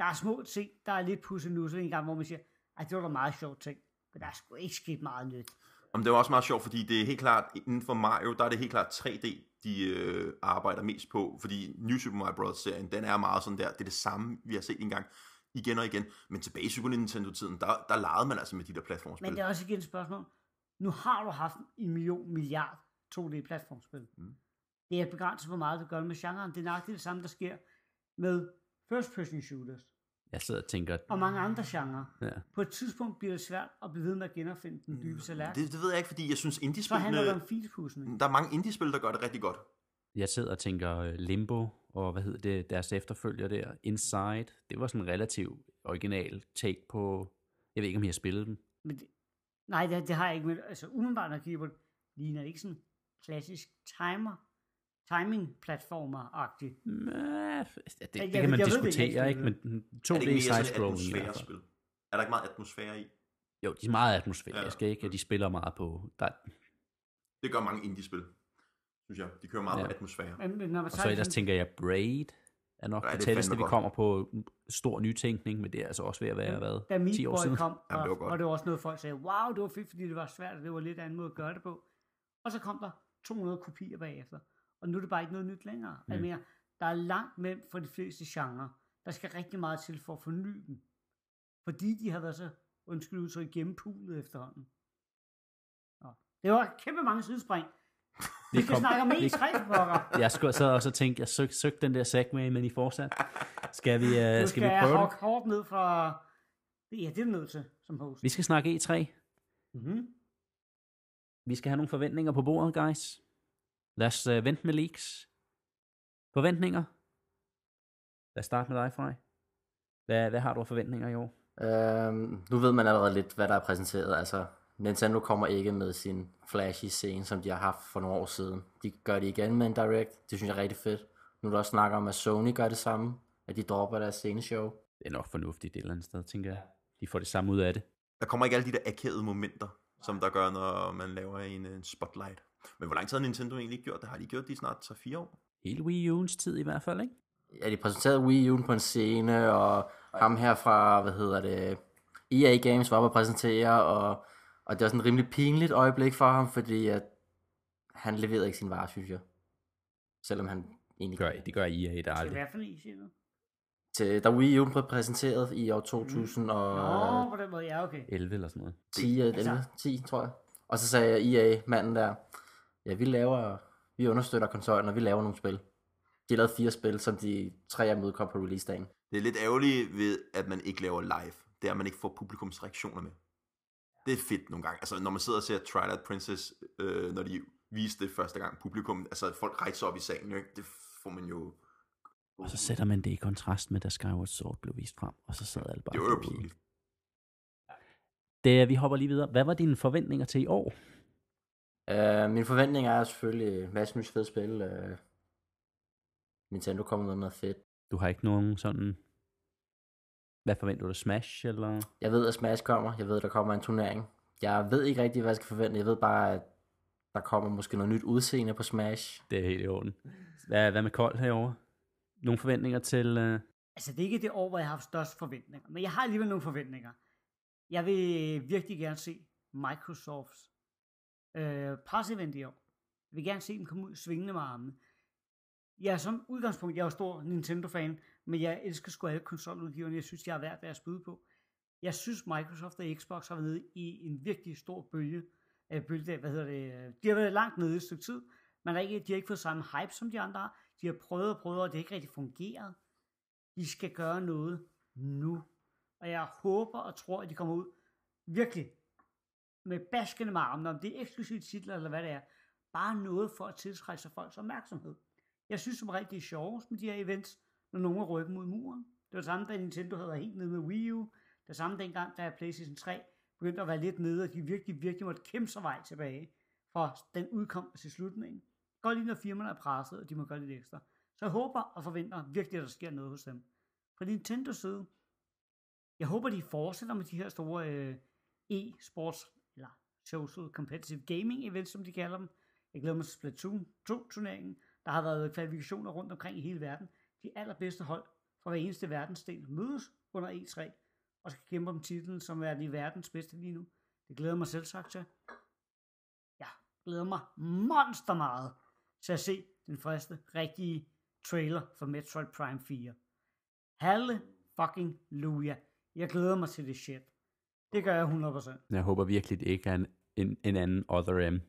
Der er små ting, der er lidt pussenusset en gang, hvor man siger, at det var da meget sjovt ting. Men der er sgu ikke sket meget nyt. Om det var også meget sjovt, fordi det er helt klart, inden for Mario, der er det helt klart 3D, de øh, arbejder mest på, fordi New Super Mario Bros. serien, den er meget sådan der, det er det samme, vi har set engang, igen og igen, men tilbage i Super Nintendo-tiden, der, der legede man altså med de der platformspil. Men det er også igen et spørgsmål. Nu har du haft en million milliard 2D-platformspil. Mm. Det er begrænset, hvor meget du gør med genren. Det er nøjagtigt det samme, der sker med first-person shooters Jeg sidder og tænker, og mange andre genrer. ja. På et tidspunkt bliver det svært at blive ved med at genopfinde den dybe salat. Det, det ved jeg ikke, fordi jeg synes, Så handler det om filspudsning. der er mange indiespil, der gør det rigtig godt. jeg sidder og tænker øh, Limbo, og hvad hedder det, deres efterfølger der, Inside. Det var sådan en relativt original take på, jeg ved ikke, om jeg har spillet den. Men det, nej, det, det har jeg ikke. Men altså, umiddelbart, når jeg kigger på det, ligner det ikke sådan klassisk timer, timing-platformer-agtigt. Mæh, det, det, Jeg- det jeg kan man jeg diskutere, jeg ikke? Men Er det ikke 2D mere sådan et side-scrolling atmosfærespil? Er der ikke meget atmosfære i? Jo, de er meget atmosfæriske, Ja. ikke? Og de spiller meget på... Der, Det gør mange indiespil, synes jeg. De kører meget Ja. på atmosfære. Men, men når man og så ellers tænker jeg, Braid er nok Ja, det er tætteste, vi kommer på stor nytænkning, men det er altså også ved at være, hvad, da Meat 10 år Boy siden? kom, Jamen, og, det var godt. og det var også noget, folk sagde, wow, det var fedt, fordi det var svært, og det var lidt anden måde at gøre det på. Og så kom der 200 kopier bagefter. Og nu er det bare ikke noget nyt længere. Mm. Jeg mener, der er langt mellem for de fleste genrer. Der skal rigtig meget til for at forny dem. Fordi de har været så, undskyld udtryk, gennempulet efterhånden. Nå. Det var kæmpe mange sidespring. Vi skal kom- snakke om vi- E3, for pokker. Jeg skulle så også tænke, jeg søgte søg den der Segway, men I fortsat. Skal vi, uh, Nu skal skal vi jeg prøve det? hoppe hårdt ned fra... Ja, det er nødt til, som host. Vi skal snakke E3. Mm-hmm. Vi skal have nogle forventninger på bordet, guys. Lad os uh, vente med leaks. Forventninger? Lad os starte med dig, Frej. Hvad, hvad har du af forventninger i år? Øhm, nu ved man allerede lidt, hvad der er præsenteret. Altså, Nintendo kommer ikke med sin flashy scene, som de har haft for nogle år siden. De gør det igen med en Direct. Det synes jeg er rigtig fedt. Nu er der også snakker om, at Sony gør det samme. At de dropper deres sceneshow. Det er nok fornuftigt et eller andet sted, tænker jeg. De får det samme ud af det. Der kommer ikke alle de der akavede momenter, som der gør, når man laver en, en spotlight. Men hvor lang tid har Nintendo egentlig ikke gjort det? Har de gjort det i snart 3-4 år? Hele Wii U'ens tid i hvert fald, ikke? Ja, de præsenterede Wii U'en på en scene, og ham her fra, hvad hedder det, EA Games var oppe at præsentere, og, og det var sådan et rimelig pinligt øjeblik for ham, fordi at han leverede ikke sin vare, synes jeg. Selvom han egentlig Det gør, det gør EA der Til aldrig. hvad for en, siger du? til, da Wii U blev præsenteret i år 2010 og Nå, på den måde, ja, okay. 11 eller sådan noget. 10, 11, 10, tror jeg. Og så sagde EA, manden der, ja, vi laver, vi understøtter konsollen, og vi laver nogle spil. De lavede fire spil, som de tre af dem udkom på release-dagen. Det er lidt ærgerligt ved, at man ikke laver live. Det er, at man ikke får publikums reaktioner med. Det er fedt nogle gange. Altså, når man sidder og ser Twilight Princess, øh, når de viste det første gang publikum, altså folk rejser op i salen, ikke? det får man jo... Og så sætter man det i kontrast med, da Skyward Sword blev vist frem, og så sad alle bare... Det var jo pinligt. Det, vi hopper lige videre. Hvad var dine forventninger til i år? Uh, min forventning er selvfølgelig masse nyt fedt spil. Uh, Nintendo kommer med noget fedt. Du har ikke nogen sådan... Hvad forventer du? Smash, eller? Jeg ved, at Smash kommer. Jeg ved, der kommer en turnering. Jeg ved ikke rigtig, hvad jeg skal forvente. Jeg ved bare, at der kommer måske noget nyt udseende på Smash. Det er helt i orden. Hvad, hvad med Kold herovre? Nogle forventninger til... Uh... Altså, det er ikke det år, hvor jeg har haft størst forventninger, men jeg har alligevel nogle forventninger. Jeg vil virkelig gerne se Microsofts øh, presseevent i år. Jeg vil gerne se dem komme ud svingende med armene. Jeg er som udgangspunkt, jeg er jo stor Nintendo-fan, men jeg elsker sgu alle konsoludgiverne. Jeg synes, jeg har værd deres bud på. Jeg synes, Microsoft og Xbox har været nede i en virkelig stor bølge. Øh, bølge hvad hedder det? De har været langt nede i et stykke tid, men der ikke, de har ikke fået samme hype, som de andre. De har prøvet og prøvet, og det har ikke rigtig fungeret. De skal gøre noget nu. Og jeg håber og tror, at de kommer ud virkelig med baskende med armene, om det er eksklusivt titler eller hvad det er. Bare noget for at tiltrække sig folks opmærksomhed. Jeg synes som rigtig det er sjovest med de her events, når nogen er ryggen mod muren. Det var samme, da Nintendo havde helt nede med Wii U. Det samme dengang, da PlayStation 3 begyndte at være lidt nede, og de virkelig, virkelig måtte kæmpe sig vej tilbage, fra den udkom til slutningen. Godt lige når firmaerne er presset, og de må gøre lidt ekstra. Så jeg håber og forventer virkelig, at der sker noget hos dem. Fra Nintendo side, jeg håber, de fortsætter med de her store øh, e-sports, social competitive gaming events, som de kalder dem. Jeg glæder mig til Splatoon 2-turneringen. Der har været kvalifikationer rundt omkring i hele verden. De allerbedste hold fra hver eneste verdensdel mødes under E3 og skal kæmpe om titlen som er de verdens bedste lige nu. Det glæder mig selv sagt til. Jeg glæder mig monster meget til at se den første rigtige trailer for Metroid Prime 4. Halle fucking luja. Jeg glæder mig til det shit. Det gør jeg 100%. Jeg håber virkelig, det ikke er en, en, en anden Other M.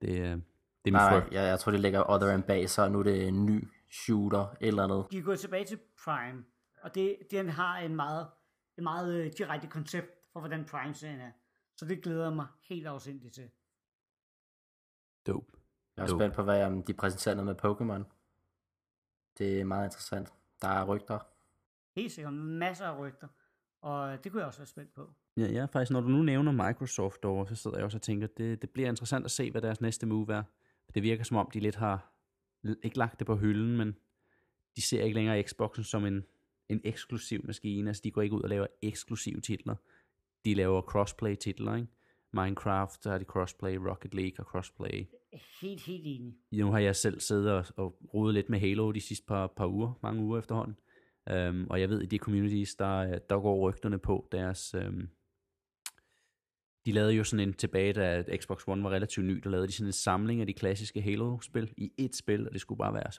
Det, øh, det er min Nej, frygt. jeg, jeg tror, det ligger Other M bag, så nu er det en ny shooter, eller andet. De er gået tilbage til Prime, og det, den har en meget, en meget øh, direkte koncept for, hvordan Prime-serien er. Så det glæder jeg mig helt afsindigt til. Dope. Jeg er Jo. spændt på, hvad om de præsenterer noget med Pokémon. Det er meget interessant. Der er rygter. Helt sikkert masser af rygter, og det kunne jeg også være spændt på. Ja, ja, faktisk, når du nu nævner Microsoft over, så sidder jeg også og tænker, det, det bliver interessant at se, hvad deres næste move er. Det virker som om, de lidt har, ikke lagt det på hylden, men de ser ikke længere Xboxen som en, en eksklusiv maskine. Altså, de går ikke ud og laver eksklusive titler. De laver crossplay titler, ikke? Minecraft, der har de crossplay, Rocket League og crossplay. Helt, helt enig. Nu har jeg selv siddet og, og rodet lidt med Halo de sidste par, par uger, mange uger efterhånden. Um, og jeg ved, i de communities, der, der går rygterne på deres... Um, de lavede jo sådan en tilbage, da Xbox One var relativt ny, der lavede de sådan en samling af de klassiske Halo-spil i et spil, og det skulle bare være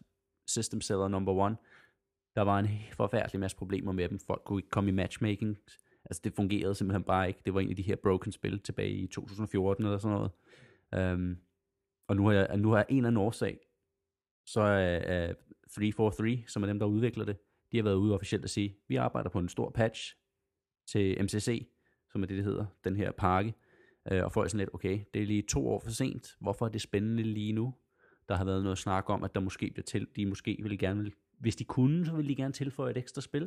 System Seller number one. Der var en forfærdelig masse problemer med dem. Folk kunne ikke komme i matchmaking. Altså det fungerede simpelthen bare ikke. Det var en af de her broken spil tilbage i 2014 eller sådan noget. Um, og nu har jeg, nu har jeg en eller anden årsag, så er uh, 343, som er dem, der udvikler det, de har været ude officielt at sige, vi arbejder på en stor patch til MCC, som er det, det hedder, den her pakke. Uh, og folk er sådan lidt, okay, det er lige to år for sent. Hvorfor er det spændende lige nu? Der har været noget snak om, at der måske bliver til, de måske ville gerne, hvis de kunne, så ville de gerne tilføje et ekstra spil.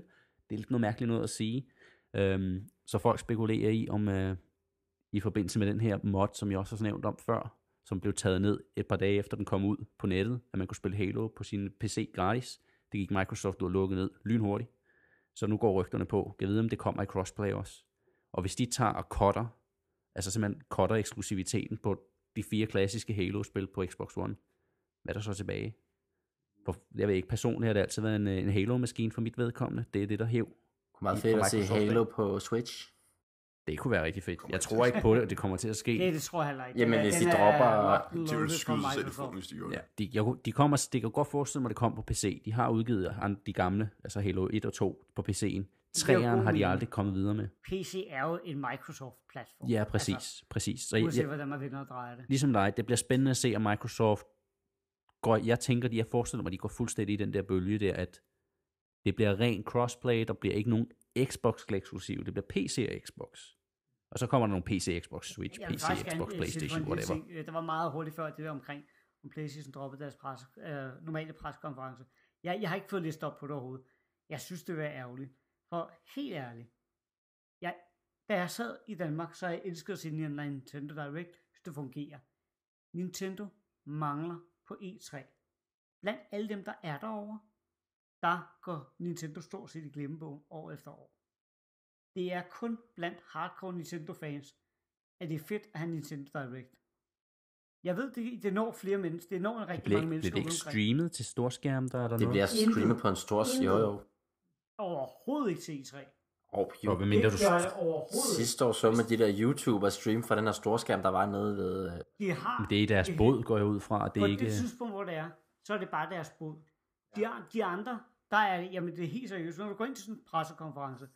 Det er lidt noget mærkeligt noget at sige. Øhm, så folk spekulerer i, om øh, i forbindelse med den her mod, som jeg også har nævnt om før, som blev taget ned et par dage efter den kom ud på nettet, at man kunne spille Halo på sin PC gratis. Det gik Microsoft ud og lukkede ned lynhurtigt. Så nu går rygterne på. Jeg ved, om det kommer i crossplay også. Og hvis de tager og cutter, altså simpelthen cutter eksklusiviteten på de fire klassiske Halo-spil på Xbox One, hvad er der så tilbage? For jeg ved ikke, personligt har det altid været en, en Halo-maskine for mit vedkommende. Det er det, der hæv. Meget Fra fedt at se. Halo på Switch. Det kunne være rigtig fedt. Jeg tror ikke på det, at det kommer til at ske. Det, det tror jeg heller ikke. Jamen, hvis de er dropper- De vil skyde sig selv i Microsoft. foden, hvis de gjorde Ja, det. de, jeg, kunne- de kommer, det kan godt forestille mig, at det kommer på PC. De har udgivet an- de gamle, altså Halo 1 og 2 på PC'en. Træerne har de aldrig kommet videre med. PC er jo en Microsoft-platform. Ja, præcis. Altså, præcis. Så uanset hvordan man vender og drejer det. ligesom dig, det bliver spændende at se, om Microsoft går, jeg tænker, de jeg forestiller mig, de går fuldstændig i den der bølge der, at det bliver ren crossplay, der bliver ikke nogen Xbox eksklusiv, det bliver PC og Xbox. Og så kommer der nogle PC, Xbox, Switch, PC, Xbox, øh, Playstation, whatever. ting. Øh, Der var meget hurtigt før det der omkring, om Playstation droppede deres pres, øh, normale preskonference. Jeg, jeg har ikke fået listet op på det overhovedet. Jeg synes, det var ærgerligt. For helt ærligt, jeg, da jeg sad i Danmark, så jeg elskede at se en Nintendo Direct, hvis det fungerer. Nintendo mangler på E3. Blandt alle dem, der er derovre, der går Nintendo stort set i glemmebogen år efter år. Det er kun blandt hardcore Nintendo-fans, at det er fedt at have Nintendo Direct. Jeg ved, det, det når flere mennesker. Det når en rigtig Bliver, mange ikke- bliver mennesker det ikke streamet til storskærm, der er der Det noget? bliver streamet på en stor... Jo, jo. Overhovedet ikke til E3. Og Og hvad mindre du... Det gør jeg overhovedet. Sidste år så med de der YouTubere stream fra den her storskærm, der var nede ved... øh, De har, Det er deres det- båd, går jeg ud fra. Det på er ikke... det tidspunkt, hvor det er, så er det bare deres bod. De, de andre, der er det, jamen det er helt seriøst. Når du går ind til sådan en pressekonference,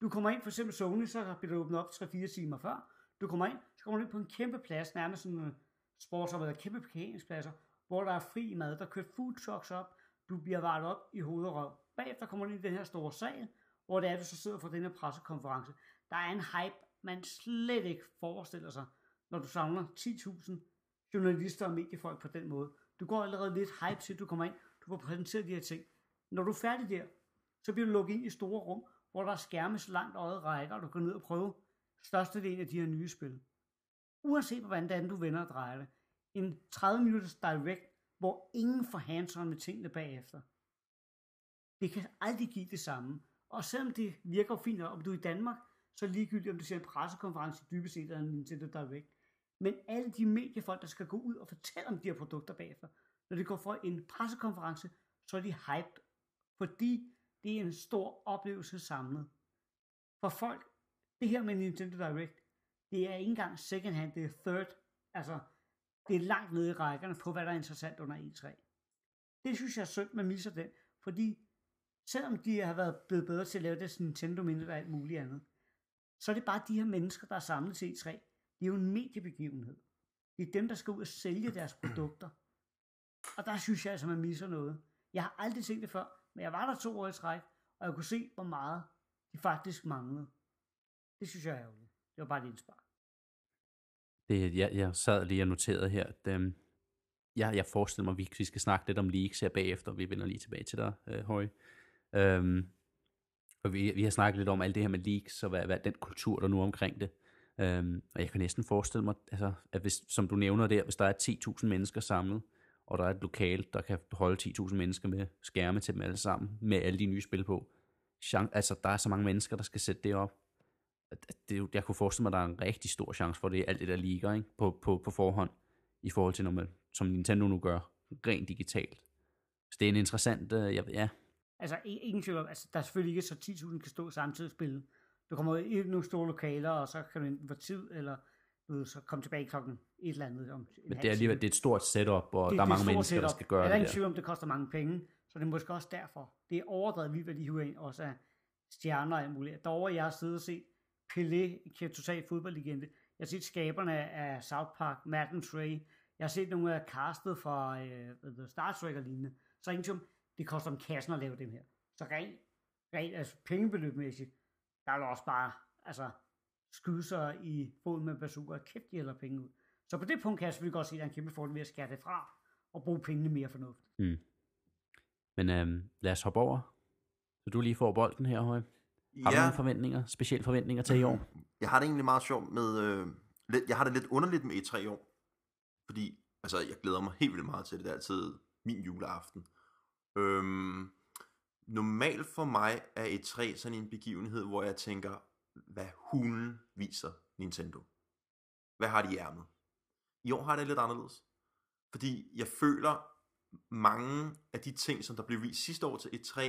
du kommer ind, for eksempel Sony, så bliver du åbnet op 3-4 timer før. Du kommer ind, så kommer du ind på en kæmpe plads, nærmest sådan en sportsområde, kæmpe parkeringspladser, hvor der er fri mad, der kører food trucks op, du bliver varet op i hoved og røv. Bagefter kommer du ind i den her store sal, hvor det er, du så sidder for den her pressekonference. Der er en hype, man slet ikke forestiller sig, når du samler 10.000 journalister og mediefolk på den måde. Du går allerede lidt hype til, du kommer ind, du får præsenteret de her ting. Når du er færdig der, så bliver du lukket ind i store rum, hvor der er skærme så langt øjet rækker, og du går ned og prøver størstedelen af de her nye spil. Uanset hvordan du vender og drejer det. En 30 minutters direct, hvor ingen får hands med tingene bagefter det kan aldrig give det samme. Og selvom det virker fint, om du er i Danmark, så er ligegyldigt, om du ser en pressekonference dybest set eller en Nintendo Direct. Men alle de mediefolk, der skal gå ud og fortælle om de her produkter bagefter, når de går for en pressekonference, så er de hyped, fordi det er en stor oplevelse samlet. For folk, det her med Nintendo Direct, det er ikke engang second hand, det er third. Altså, det er langt nede i rækkerne på, hvad der er interessant under E3. Det synes jeg er synd, man misser den, fordi selvom de har været blevet bedre til at lave det Nintendo mindre og alt muligt andet, så er det bare de her mennesker, der er samlet til E3. Det er jo en mediebegivenhed. Det er dem, der skal ud og sælge deres produkter. Og der synes jeg altså, man misser noget. Jeg har aldrig set det før, men jeg var der to år i træk, og jeg kunne se, hvor meget de faktisk manglede. Det synes jeg er ærgerligt. Det var bare et indspark. Det, jeg, jeg sad lige og noterede her, at øhm, jeg, jeg forestiller mig, at vi, vi skal snakke lidt om leaks her bagefter, og vi vender lige tilbage til dig, øh, Høje. Øhm, og vi, vi har snakket lidt om alt det her med leaks, og hvad, hvad den kultur, der nu er omkring det. Øhm, og jeg kan næsten forestille mig, altså, at hvis, som du nævner der, hvis der er 10.000 mennesker samlet, og der er et lokal, der kan holde 10.000 mennesker med skærme til dem alle sammen, med alle de nye spil på. Chan- altså, der er så mange mennesker, der skal sætte det op. Det, jeg kunne forestille mig, at der er en rigtig stor chance for det, alt det der ligger ikke? På, på, på forhånd, i forhold til, når man, som Nintendo nu gør, rent digitalt. Så det er en interessant, øh, jeg, ja, Altså, ingen tvivl om, altså, der er selvfølgelig ikke så 10.000 kan stå samtidig og spille. Du kommer ud i nogle store lokaler, og så kan du enten få tid, eller du ved, så komme tilbage klokken et eller andet om en men det er alligevel det er et stort setup, og Det- der er det mange mennesker, der setup. skal gøre er der det ingen der. tvivl om, det koster mange penge, så det er måske også derfor. Det er overdrevet vildt, hvad de hiver ind, også af stjerner og alt muligt. Derovre, jeg har siddet og set Pelé, kan totalt fodboldlegende. Jeg har set skaberne af South Park, Madden Trey. Jeg har set nogle af castet fra øh, det, Star Trek og lignende. Så ingen tvivl det koster om kassen at lave dem her. Så rent, rent altså pengebeløbmæssigt, der er også bare, altså, skyde sig i foden med bazooka, kæft, de hælder penge ud. Så på det punkt kan jeg selvfølgelig godt se, at der er en kæmpe fordel ved at skære det fra, og bruge pengene mere fornuftigt. Men øhm, lad os hoppe over. Så du lige får bolden her, Høj. Har du Ja, nogle forventninger, specielle forventninger til i år? jeg har det egentlig meget sjovt med... Øh, jeg har det lidt underligt med E3 i år. Fordi, altså, jeg glæder mig helt vildt meget til det. Det er altid min juleaften. Øhm, normalt for mig er E3 sådan en begivenhed, hvor jeg tænker, hvad hulen viser Nintendo? Hvad har de i ærmet? I år har det lidt anderledes. Fordi jeg føler, mange af de ting, som der blev vist sidste år til E3,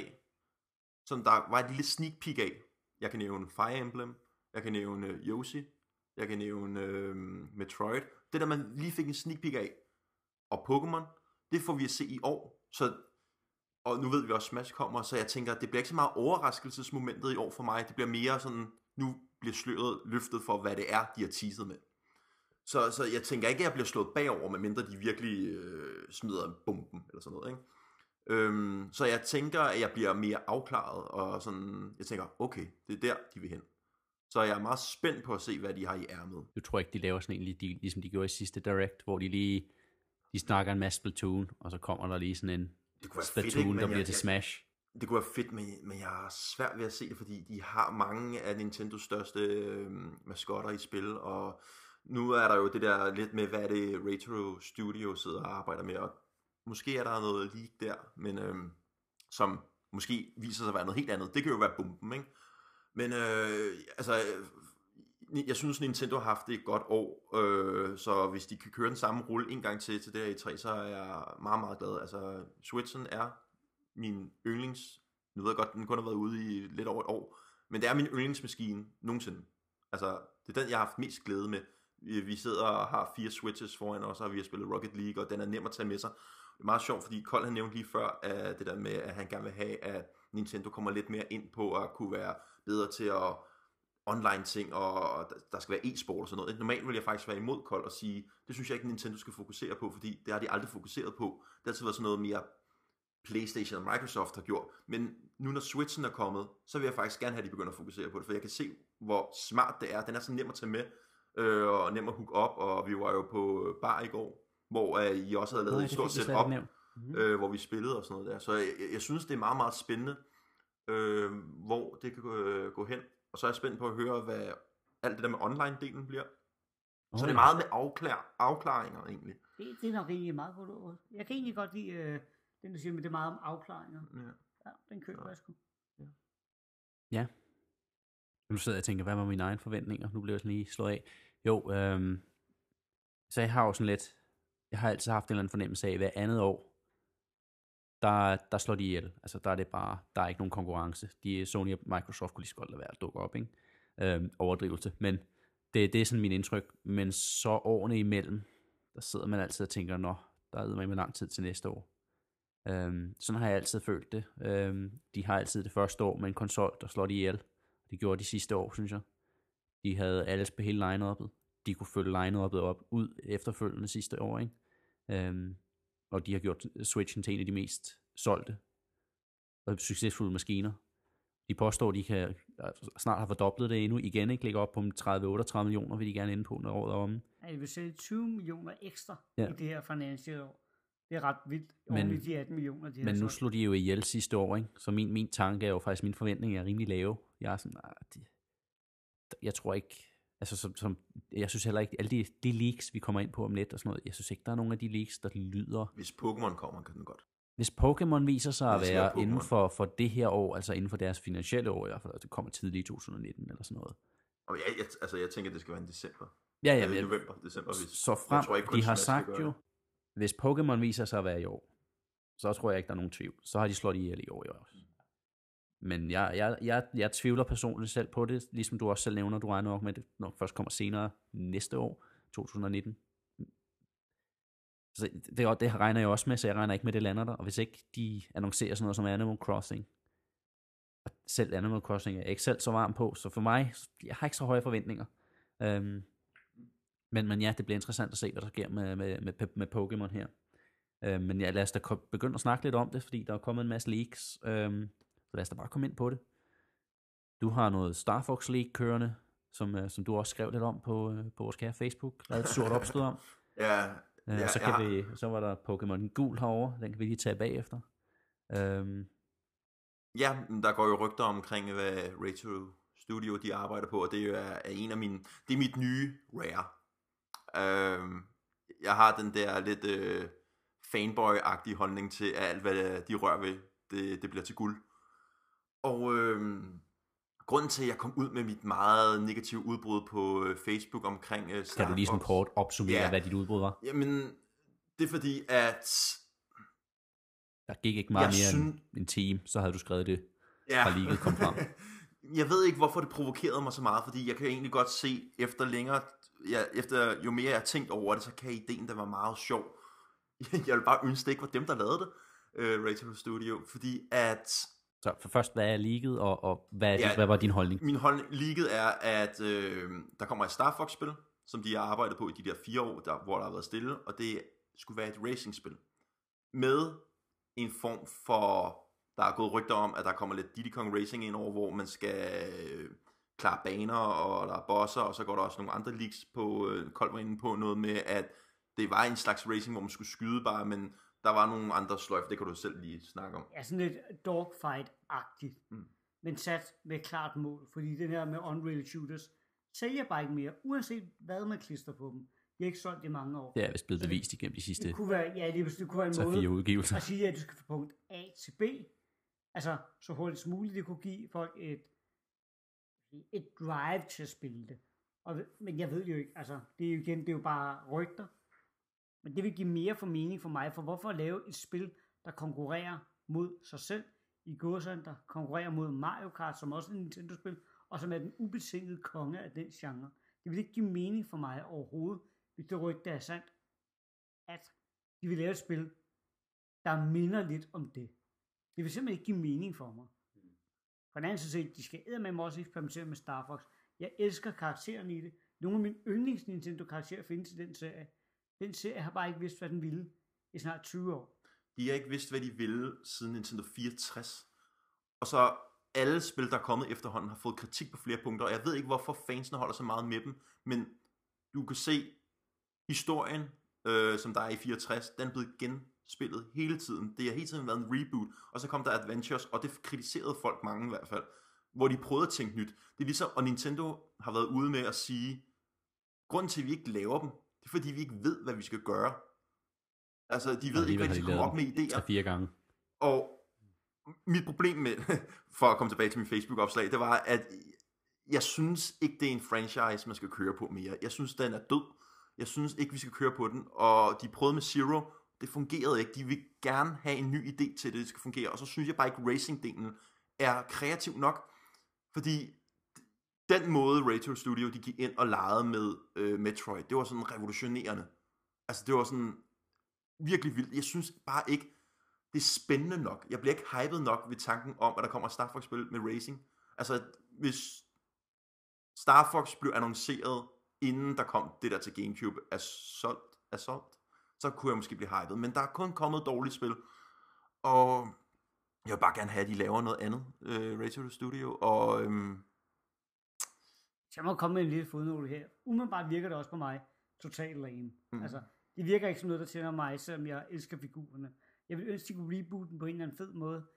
som der var et lille sneak peek af. Jeg kan nævne Fire Emblem, jeg kan nævne øh, Yoshi, jeg kan nævne øh, Metroid. Det der, man lige fik en sneak peek af. Og Pokémon, det får vi at se i år. Så, og nu ved vi også, at Smash kommer, så jeg tænker, det bliver ikke så meget overraskelsesmomentet i år for mig. Det bliver mere sådan, nu bliver sløret løftet for, hvad det er, de har teaset med. Så, så jeg tænker ikke, at jeg bliver slået bagover, medmindre de virkelig øh, smider bomben eller sådan noget. Ikke? Øhm, så jeg tænker, at jeg bliver mere afklaret, og sådan, jeg tænker, okay, det er der, de vil hen. Så jeg er meget spændt på at se, hvad de har i ærmet. Du tror ikke, de laver sådan en, lige- ligesom de gjorde i sidste Direct, hvor de lige de snakker en masse Splatoon, og så kommer der lige sådan en det kunne være Splatoon, fedt, ikke? Men der jeg- bliver til Smash. Det kunne være fedt, men, men jeg har svært ved at se det, fordi de har mange af Nintendos største øh, maskotter i spil, og nu er der jo det der lidt med, hvad det Retro Studio sidder og arbejder med, og måske er der noget leak der, men øh, som måske viser sig at være noget helt andet. Det kan jo være bomben, ikke? Men øh, altså, jeg synes Nintendo har haft det et godt år, øh, så hvis de kan køre den samme rulle en gang til til det her e i 3, så er jeg meget, meget glad. Altså, Switchen er min yndlings... Nu ved jeg godt, den kun har været ude i lidt over et år, men det er min yndlingsmaskine nogensinde. Altså, det er den, jeg har haft mest glæde med. Vi vi sidder og har fire Switches foran os, og vi har spillet Rocket League, og den er nem at tage med sig. Det er meget sjovt, fordi Kold han nævnte lige før, at det der med, at han gerne vil have, at Nintendo kommer lidt mere ind på at kunne være bedre til at online ting, og der- skal være e-sport og sådan noget. Normalt vil jeg faktisk være imod Kold og sige, det synes jeg ikke, Nintendo skal fokusere på, fordi det har de aldrig fokuseret på. Det har altid været sådan noget mere Playstation og Microsoft har gjort. Men nu når Switchen er kommet, så vil jeg faktisk gerne have, at de begynder at fokusere på det, for jeg kan se, hvor smart det er. Den er så nem at tage med, øh, og nem at hook op, og vi var jo på bar i går, hvor øh, I også havde lavet Nej, et stort ikke nævnt. Mhm. øh, hvor vi spillede og sådan noget der. Så jeg, jeg, synes, det er meget, meget spændende, øh, hvor det kan øh, gå hen. Og så er jeg spændt på at høre, hvad alt det der med online-delen bliver. Så det er meget med afklar, afklaringer egentlig. Det, det er nok egentlig meget godt ord. Jeg kan egentlig godt lide øh, den, du siger, men det er meget om afklaringer. Ja. Ja, den køber jeg sgu. Nu sidder jeg og tænker, hvad var mine egne forventninger? Nu bliver jeg sådan lige slået af. Jo, øhm, så jeg har jo sådan lidt, jeg har altid haft en eller anden fornemmelse af, hver andet år, der, der slår de ihjel. Altså der er det bare, der er ikke nogen konkurrence. De, Sony og Microsoft kunne lige så godt lade være at dukke op, ikke? Øhm, overdrivelse. Men det, det er sådan min indtryk. Men så årene imellem, der sidder man altid og tænker, nå, der er med lang tid til næste år. Øhm, sådan har jeg altid følt det. Øhm, de har altid det første år med en konsol, der slår de ihjel. Det gjorde de sidste år, synes jeg. De havde alles på hele line-up'et. De kunne følge line-up'et op ud efterfølgende sidste år, ikke? Øhm, og de har gjort Switchen til en af de mest solgte og succesfulde maskiner. De påstår, de kan snart have fordoblet det endnu igen, ikke? Ligger op på 30-38 millioner, vil de gerne ende på, når året er omme. Ja, de vil sælge 20 millioner ekstra Ja. i det her financielle år. Det er ret vildt. Men- de 18 millioner, de har Men nu solgt. slog de jo ihjel sidste år, ikke? Så min, min tanke er jo faktisk, min forventning er rimelig lave. Jeg er sådan, nej, det, jeg tror ikke, altså som, som, jeg synes heller ikke, alle de, de leaks, vi kommer ind på om lidt og sådan noget, jeg synes ikke, der er nogen af de leaks, der lyder. Hvis Pokémon kommer, kan den godt. Hvis Pokémon viser sig at være Pokémon. inden for, for det her år, altså inden for deres finansielle år i hvert fald, det kommer tidligt i 2019 eller sådan noget. Og jeg, jeg, altså, jeg tænker, det skal være en december. Ja, ja, men, november, december. Hvis, så jeg frem, tror ikke, de har sagt jo, hvis Pokémon viser sig at være i år, så tror jeg ikke, der er nogen tvivl. Så har de slået ihjel i år i år. Men jeg, jeg, jeg, jeg tvivler personligt selv på det, ligesom du også selv nævner, du regner nok med, at det nok først kommer senere næste år, 2019. Så det, det regner jeg også med, så jeg regner ikke med, det lander der. Og hvis ikke de annoncerer sådan noget som Animal Crossing, og selv Animal Crossing er jeg ikke selv så varm på, så for mig, jeg har ikke så høje forventninger. Øhm, men, men ja, det bliver interessant at se, hvad der sker med, med, med, med Pokémon her. Øhm, men ja, lad os da begynde at snakke lidt om det, fordi der er kommet en masse leaks. Øhm, så lad os da bare komme ind på det. Du har noget Star Fox League kørende, som, øh, som du også skrev lidt om på, øh, på vores kære Facebook. Der er et stort opstød om. Ja, Øh, Ja, så, kan vi, så var der Pokémon Gul herovre, den kan vi lige tage bagefter. Øhm, Ja, men der går jo rygter omkring, hvad Retro Studio de arbejder på, og det er, er en af mine, det er mit nye Rare. Øhm, jeg har den der lidt øh, fanboy-agtige holdning til, at alt hvad de rører ved, det, det bliver til guld. Og øhm, grunden til, at jeg kom ud med mit meget negative udbrud på øh, Facebook omkring øh, Star kan du lige sådan kort opsummere, Ja. hvad dit udbrud var? Jamen, det er fordi, at Der gik ikke meget mere synes- end en time, så havde du skrevet det. ja. fra leaget kom frem. jeg ved ikke, hvorfor det provokerede mig så meget, fordi jeg kan egentlig godt se, efter længere, ja, efter jo mere jeg har tænkt over det, så kan ideen da være meget sjov. Jeg vil bare ønske, det ikke var dem, der lavede det, uh, Retro Studio, fordi at Så for først, hvad er leaget, og, og hvad, er ja. hvad var din holdning? min holdning leaget er, at øh, der kommer et Star Fox-spil, som de har arbejdet på i de der fire år, der, hvor der har været stille, og det skulle være et racing-spil. Med en form for, der er gået rygter om, at der kommer lidt Diddy Kong Racing ind over, hvor man skal øh, klare baner, og der er bosser, og så går der også nogle andre leaks på, øh, Kold var inde på noget med, at det var en slags racing, hvor man skulle skyde bare, men der var nogle andre sløjf, det kan du selv lige snakke om. Ja, sådan lidt dogfight-agtigt. Mm. Men sat med klart mål. Fordi den her med Unreal Shooters sælger bare ikke mere, uanset hvad man klister på dem. De har ikke solgt i mange år. Det er vist blevet bevist igennem de sidste Det kunne være, ja, det, det kunne være en så måde fire udgivelser. at sige, at du skal fra punkt A til B. Altså, så hurtigt som muligt. Det kunne give folk et, et drive til at spille det. Og, men jeg ved jo ikke, altså, det er jo igen, det er jo bare rygter. Men det vil give mere for mening for mig, for hvorfor lave et spil, der konkurrerer mod sig selv, i gåsøjne, der konkurrerer mod Mario Kart, som også er et Nintendo-spil, og som er den ubetingede konge af den genre. Det vil ikke give mening for mig overhovedet, hvis det rygte er sandt, at de vil lave et spil, der minder lidt om det. Det vil simpelthen ikke give mening for mig. På den anden side, de skal med mig også eksperimentere med Star Fox. Jeg elsker karaktererne i det. Nogle af mine yndlings Nintendo karakterer findes i den serie. Den serie har bare ikke vidst, hvad den ville i snart 20 år. De har ikke vidst, hvad de ville siden Nintendo 64. Og så alle spil, der er kommet efterhånden, har fået kritik på flere punkter, og jeg ved ikke, hvorfor fansene holder så meget med dem, men du kan se historien, øh, som der er i 64, den er blevet genspillet hele tiden. Det har hele tiden været en reboot, og så kom der Adventures, og det kritiserede folk mange i hvert fald, hvor de prøvede at tænke nyt. Det er ligesom, og Nintendo har været ude med at sige, grunden til, at vi ikke laver dem, det er fordi, vi ikke ved, hvad vi skal gøre. Altså, de ved ikke, hvad de skal komme op med idéer. Tre-fire gange. Og mit problem med, for at komme tilbage til min Facebook-opslag, det var, at jeg synes ikke, det er en franchise, man skal køre på mere. Jeg synes, den er død. Jeg synes ikke, vi skal køre på den. Og de prøvede med Zero, det fungerede ikke. De vil gerne have en ny idé til det, det skal fungere. Og så synes jeg bare ikke, racing-delen er kreativ nok. Fordi den måde Retro Studio de gik ind og legede med øh, Metroid, det var sådan revolutionerende. Altså det var sådan virkelig vildt. Jeg synes bare ikke, det er spændende nok. Jeg bliver ikke hyped nok ved tanken om, at der kommer Star Fox-spil med racing. Altså, hvis Star Fox blev annonceret, inden der kom det der til Gamecube, Assault, Assault så kunne jeg måske blive hyped. Men der er kun kommet dårligt spil. Og jeg vil bare gerne have, at de laver noget andet, øh, Radio Studio. Og øhm, så jeg må komme med en lille fodnote her. Umiddelbart virker det også på mig totalt lame. Mm. Altså, det virker ikke som noget, der tænder mig, selvom jeg elsker figurerne. Jeg vil ønske, at de kunne reboote den på en eller anden fed måde.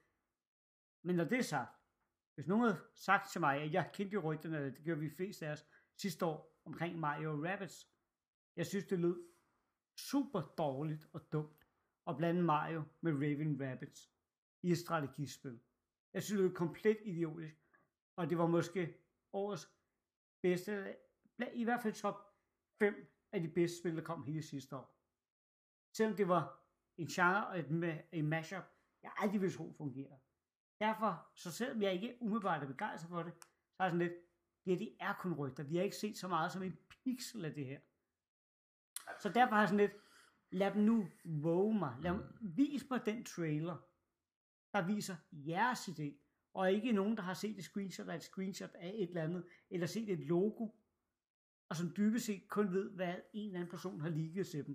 Men når det er sagt, hvis nogen havde sagt til mig, at jeg kendte jo rygterne, det gør vi flest af os sidste år omkring Mario Rabbids. Jeg synes, det lød super dårligt og dumt at blande Mario med Raven Rabbids i et strategispil. Jeg synes, det lød komplet idiotisk, og det var måske årets bedste, i hvert fald top 5 af de bedste spil, der kom hele sidste år. Selvom det var en genre og et, en mashup, jeg aldrig ville tro fungerer. Derfor, så selvom jeg ikke umiddelbart er begejstret for det, så er jeg sådan lidt, ja, det er kun rygter. Vi har ikke set så meget som en pixel af det her. Så derfor har jeg sådan lidt, lad dem nu våge mig. Lad dem, vis mig den trailer, der viser jeres idé, og ikke nogen, der har set et screenshot af et screenshot af et eller andet, eller set et logo, og som dybest set kun ved, hvad en eller anden person har ligget til dem.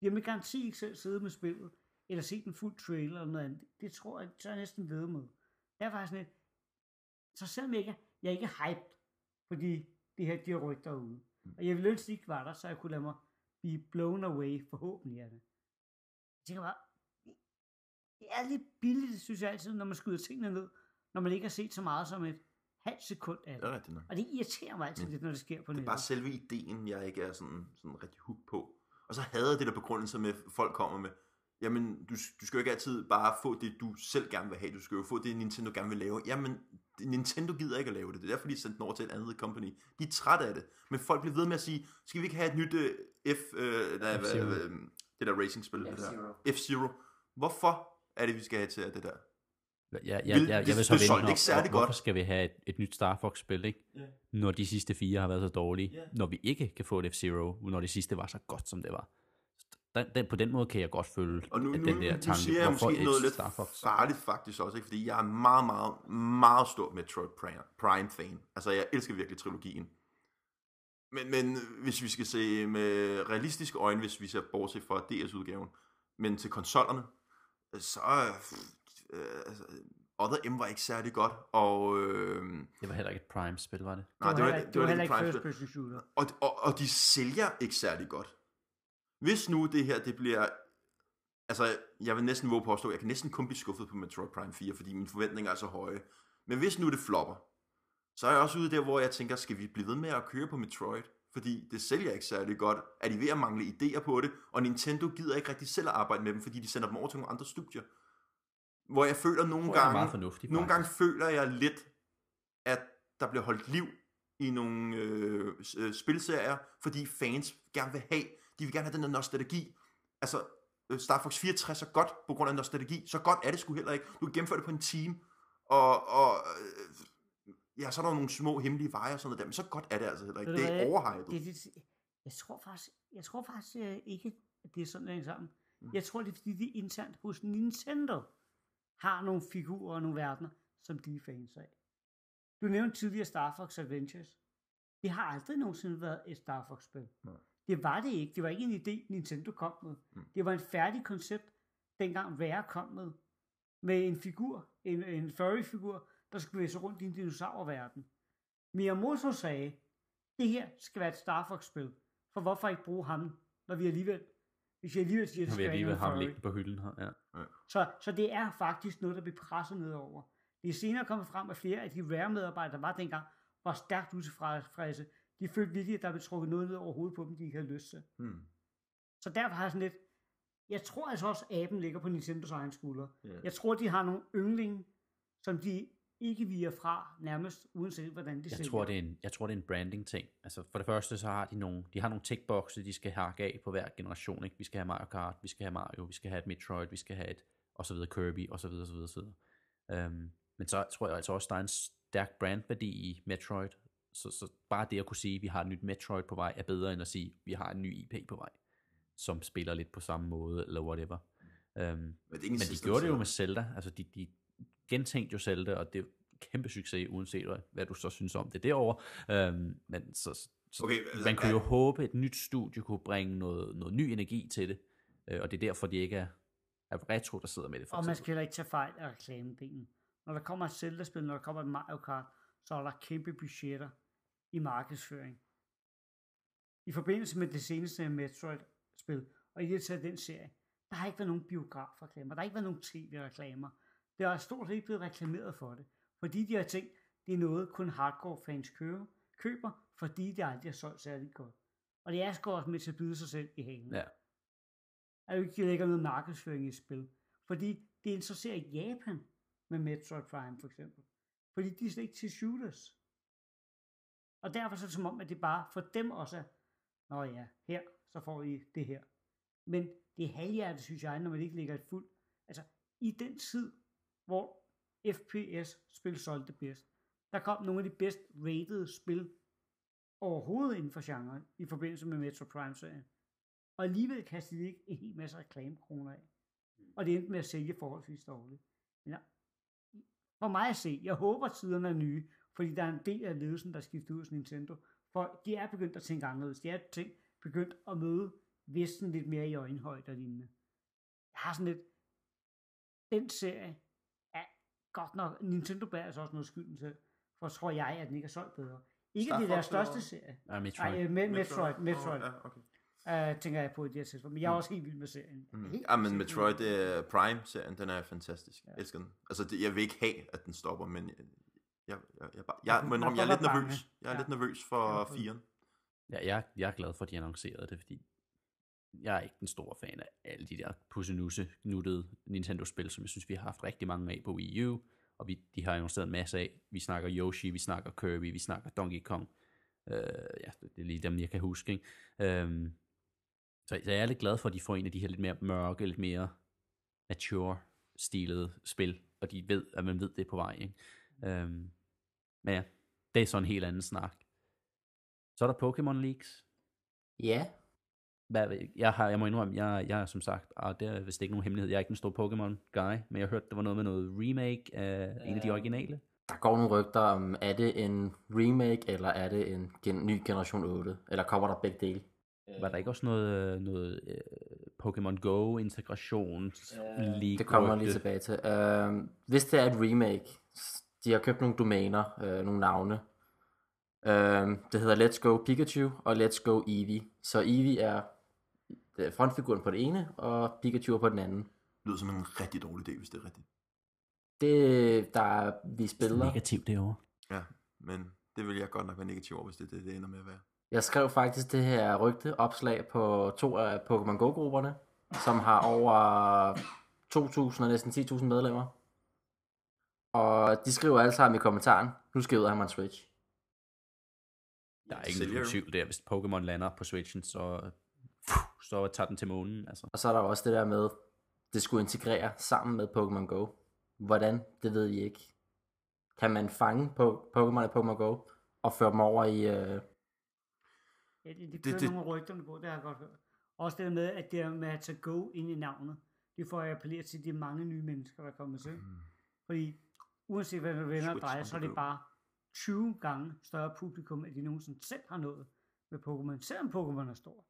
De har med garanti ikke selv siddet med spillet, eller set en fuld trailer eller noget andet. Det tror jeg, så er jeg næsten ved med. Derfor er jeg sådan lidt, så selvom jeg ikke, jeg er ikke hyped, fordi det her, de her rygter ude. Og jeg ville ønske, de ikke var der, så jeg kunne lade mig blive blown away, forhåbentlig af det. Jeg tænker bare, det er lidt billigt, synes jeg altid, når man skyder tingene ned, når man ikke har set så meget som et halvt sekund af det er det. nok. Og det irriterer mig altid lidt, når det sker på Det er nettet. bare selve ideen, jeg ikke er sådan, sådan rigtig hooked på. Og så havde jeg det der begrundelse med, at folk kommer med, jamen, du, du skal jo ikke altid bare få det, du selv gerne vil have. Du skal jo få det, Nintendo gerne vil lave. Jamen, Nintendo gider ikke at lave det. Det er derfor, de sendte den over til et andet company. De er trætte af det. Men folk bliver ved med at sige, skal vi ikke have et nyt uh, F, uh, nej, hvad, F-Zero. hvad, det der racing-spil? det der? F-Zero. F-Zero. Hvorfor er det, vi skal have til det der? Ja, ja, Vil- ja, det- jeg vil det så solgte vente, ikke særlig hvor, hvorfor godt. skal vi have et, et nyt Star Fox-spil, ikke? Ja. Når de sidste fire har været så dårlige. Ja. Når vi ikke kan få et F-Zero, når det sidste var så godt, som det var. Den, den, på den måde kan jeg godt føle, Og nu, at nu, den der nu tanke, siger jeg hvorfor måske et noget lidt Star Fox? farligt faktisk også, ikke? fordi jeg er meget, meget, meget stor Metroid Prime- Prime-fan. Altså, jeg elsker virkelig trilogien. Men, men hvis vi skal se med realistiske øjne, hvis vi ser bortset fra DS-udgaven, men til konsollerne, så øh, altså, Other M var ikke særlig godt, og, øh, Det var heller ikke et Prime-spil, var det? nej, det var, heller, det var heller ikke Prime-spil. person shooter. Og, og, og de sælger ikke særlig godt. Hvis nu det her, det bliver... Altså, jeg vil næsten våge på at påstå, jeg kan næsten kun blive skuffet på Metroid Prime 4, fordi mine forventninger er så høje. Men hvis nu det flopper, så er jeg også ude der, hvor jeg tænker, skal vi blive ved med at køre på Metroid? Fordi det sælger ikke særlig godt. Er de ved at mangle idéer på det? Og Nintendo gider ikke rigtig selv at arbejde med dem, fordi de sender dem over til nogle andre studier. Hvor jeg føler nogle jeg er gange... nogle gange føler jeg lidt, at der bliver holdt liv i nogle øh, øh, spilserier, fordi fans gerne vil have, de vil gerne have den der nostalgi. Altså, øh, Star Fox 64 er godt på grund af nostalgi. Så godt er det sgu heller ikke. Du kan gennemføre det på en time, og, og øh, ja, så er der nogle små hemmelige veje og sådan noget der, men så godt er det altså heller ikke. Det er overhypet. Det, det, jeg tror faktisk, jeg tror faktisk øh, ikke, at det er sådan, det hænger sammen. Mm. Jeg tror, det er fordi, de internt hos Nintendo har nogle figurer og nogle verdener, som de er fans af. Du nævnte tidligere Star Fox Adventures. Det har aldrig nogensinde været et Star Fox-spil. Nej. Det var det ikke. Det var ikke en idé, Nintendo kom med. Mm. Det var en færdig koncept, dengang Rare kom med. Med en figur, en, en furry-figur, der skulle sig rundt i en dinosaurverden. Miyamoto sagde, det her skal være et Star Fox-spil. For hvorfor ikke bruge ham, når vi alligevel, hvis vi alligevel siger, at det skal jeg være alligevel have ham liggende på hylden her. Ja. Så, så det er faktisk noget, der bliver presset nedover. Det er senere kommet frem, at flere af de rare-medarbejdere, der var dengang, var stærkt utilfredse. De følte virkelig, at der blev trukket noget ned over hovedet på dem, de ikke havde lyst til. Hmm. Så derfor har jeg sådan lidt, jeg tror altså også, at aben ligger på Nintendos egen skulder. Ja. Jeg tror, de har nogle yndlinge, som de ikke viger fra, nærmest uanset hvordan de Jeg tror, det er en, jeg tror, det er en branding ting. Altså for det første, så har de nogle, de har nogle tickboxe, de skal hakke af på hver generation. Ikke? Vi skal have Mario Kart, vi skal have Mario, vi skal have et Metroid, vi skal have et, og så videre Kirby, og så videre, så videre, så videre. Um, men så tror jeg altså også, der er en stærk brandværdi i Metroid. Så, så bare det at kunne sige, at vi har et nyt Metroid på vej, er bedre end at sige, at vi har en ny IP på vej, som spiller lidt på samme måde, eller whatever. Um, Men, det er men de gjorde det jo med Zelda. Altså, de, de gentænkte jo Zelda, og det er kæmpe succes, uanset hvad, du så synes om det derovre. Øhm, men så, så Okay, altså, man kunne jo er- håbe, at et nyt studie kunne bringe noget, noget ny energi til det. Øh, og det er derfor, de ikke er, er retro, der sidder med det. For Og man skal heller ikke tage fejl af reklamedelen. Når der kommer et Zelda-spil, når der kommer et Mario Kart, så er der kæmpe budgetter i markedsføring. I forbindelse med det seneste Metroid-spil, og i det taget den serie, der har ikke været nogen biografreklamer, der har ikke været nogen tv-reklamer. Der er stort set ikke blevet reklameret for det, fordi de har tænkt, det er noget, kun hardcore fans køber, køber fordi det aldrig har solgt særlig godt. Og det er sgu også med til at byde sig selv i halen Ja. at du ikke lægger noget markedsføring i spil. Fordi det interesserer Japan med Metroid Prime for eksempel. Fordi de er slet ikke til shooters. Og derfor så er det som om, at det bare for dem også er, Nå ja, her, så får I det her. Men det er halvhjertet, synes jeg, når man ikke lægger et fuldt. Altså, i den tid, hvor FPS-spil solgte bedst, der kom nogle af de bedst rated spil overhovedet inden for genren, i forbindelse med Metro Prime-serien. Og alligevel kastede de ikke en hel masse reklamekroner af. Og det endte med at sælge forholdsvis dårligt. Men for mig at se, jeg håber tiderne er nye, fordi der er en del af ledelsen, der er skiftet ud hos Nintendo. For de er begyndt at tænke anderledes. De er tænkt, begyndt at møde Vesten lidt mere i øjenhøjde og lignende. Jeg har sådan lidt, den serie er godt nok, Nintendo bærer altså også noget skylden til, for tror jeg, at den ikke er solgt bedre. Ikke det er eller største serie. Ja, Metroid. Nej, øh, Me- Metroid, Metroid, Oh, ja, okay. uh, tænker jeg på i det her tidspunkt. Men jeg er også helt vild med serien. Mm. Helt Ja, men vildt Metroid med uh, Prime-serien, den er fantastisk. Jeg elsker den. Altså, det, jeg vil ikke have, at den stopper, men jeg, jeg, jeg, jeg, bare, jeg, men, må jeg er lidt nervøs. Jeg er Ja. lidt nervøs for Ja, for- firen. Ja, jeg, jeg er glad for, at de annoncerede det, fordi jeg er ikke den store fan af alle de der pussenusse, nuttede Nintendo-spil, som jeg synes, vi har haft rigtig mange af på Wii U, og vi, de har annonceret en masse af. Vi snakker Yoshi, vi snakker Kirby, vi snakker Donkey Kong. Øh, ja, det, er lige dem, jeg kan huske. Ikke? Øh, så, så jeg er lidt glad for, at de får en af de her lidt mere mørke, lidt mere mature-stilede spil, og de ved, at man ved, det er på vej. Ikke? Øh, men ja, det er så en helt anden snak. Så er der Pokémon Leaks. Ja, jeg, har, jeg må indrømme, jeg, jeg er som sagt, og det er vist ikke nogen hemmelighed, jeg er ikke en stor Pokémon-guy, men jeg hørte, der var noget med noget remake af en af de originale. der går nogle rygter om, er det en remake, eller er det en gen- ny generation 8? Eller kommer der begge dele? Var der ikke også noget, noget uh, Pokémon Go integration leak Det kommer jeg lige tilbage til. Uh, hvis det er et remake, de har købt nogle domæner, uh, nogle navne. Uh, det hedder Let's Go Pikachu og Let's Go Eevee. Så Eevee er frontfiguren på det ene, og Pikachu på den anden. Det lyder som en rigtig dårlig idé, hvis det er rigtigt. Det, der er vist billeder. Negativt derovre. Ja, men det vil jeg godt nok være negativ over, hvis det er det, det ender med at være. Jeg skrev faktisk det her rygte opslag på to af Pokémon Go-grupperne, som har over 2.000 og næsten 10.000 medlemmer. Og de skriver alle sammen i kommentaren, nu skal jeg ud af en Switch. Der er jo. tvivl der, hvis Pokémon lander på Switchen, så, så tager den til månen. Altså. Og så er der også det der med, det skulle integrere sammen med Pokémon Go. Hvordan, det ved I ikke. Kan man fange på Pokémon i Pokémon Go og føre dem over i... Øh, Ja, det, det, Det- det, det- nogle rygterne på, det har jeg godt hørt. Også det der med, at det er med at tage go ind i navnet. Det får jeg appelleret til de mange nye mennesker, der er kommet til. Mm. Fordi uanset hvad du vender og on så er det go. bare 20 gange større publikum, at de nogensinde selv har nået med Pokémon. Selvom Pokémon er stor.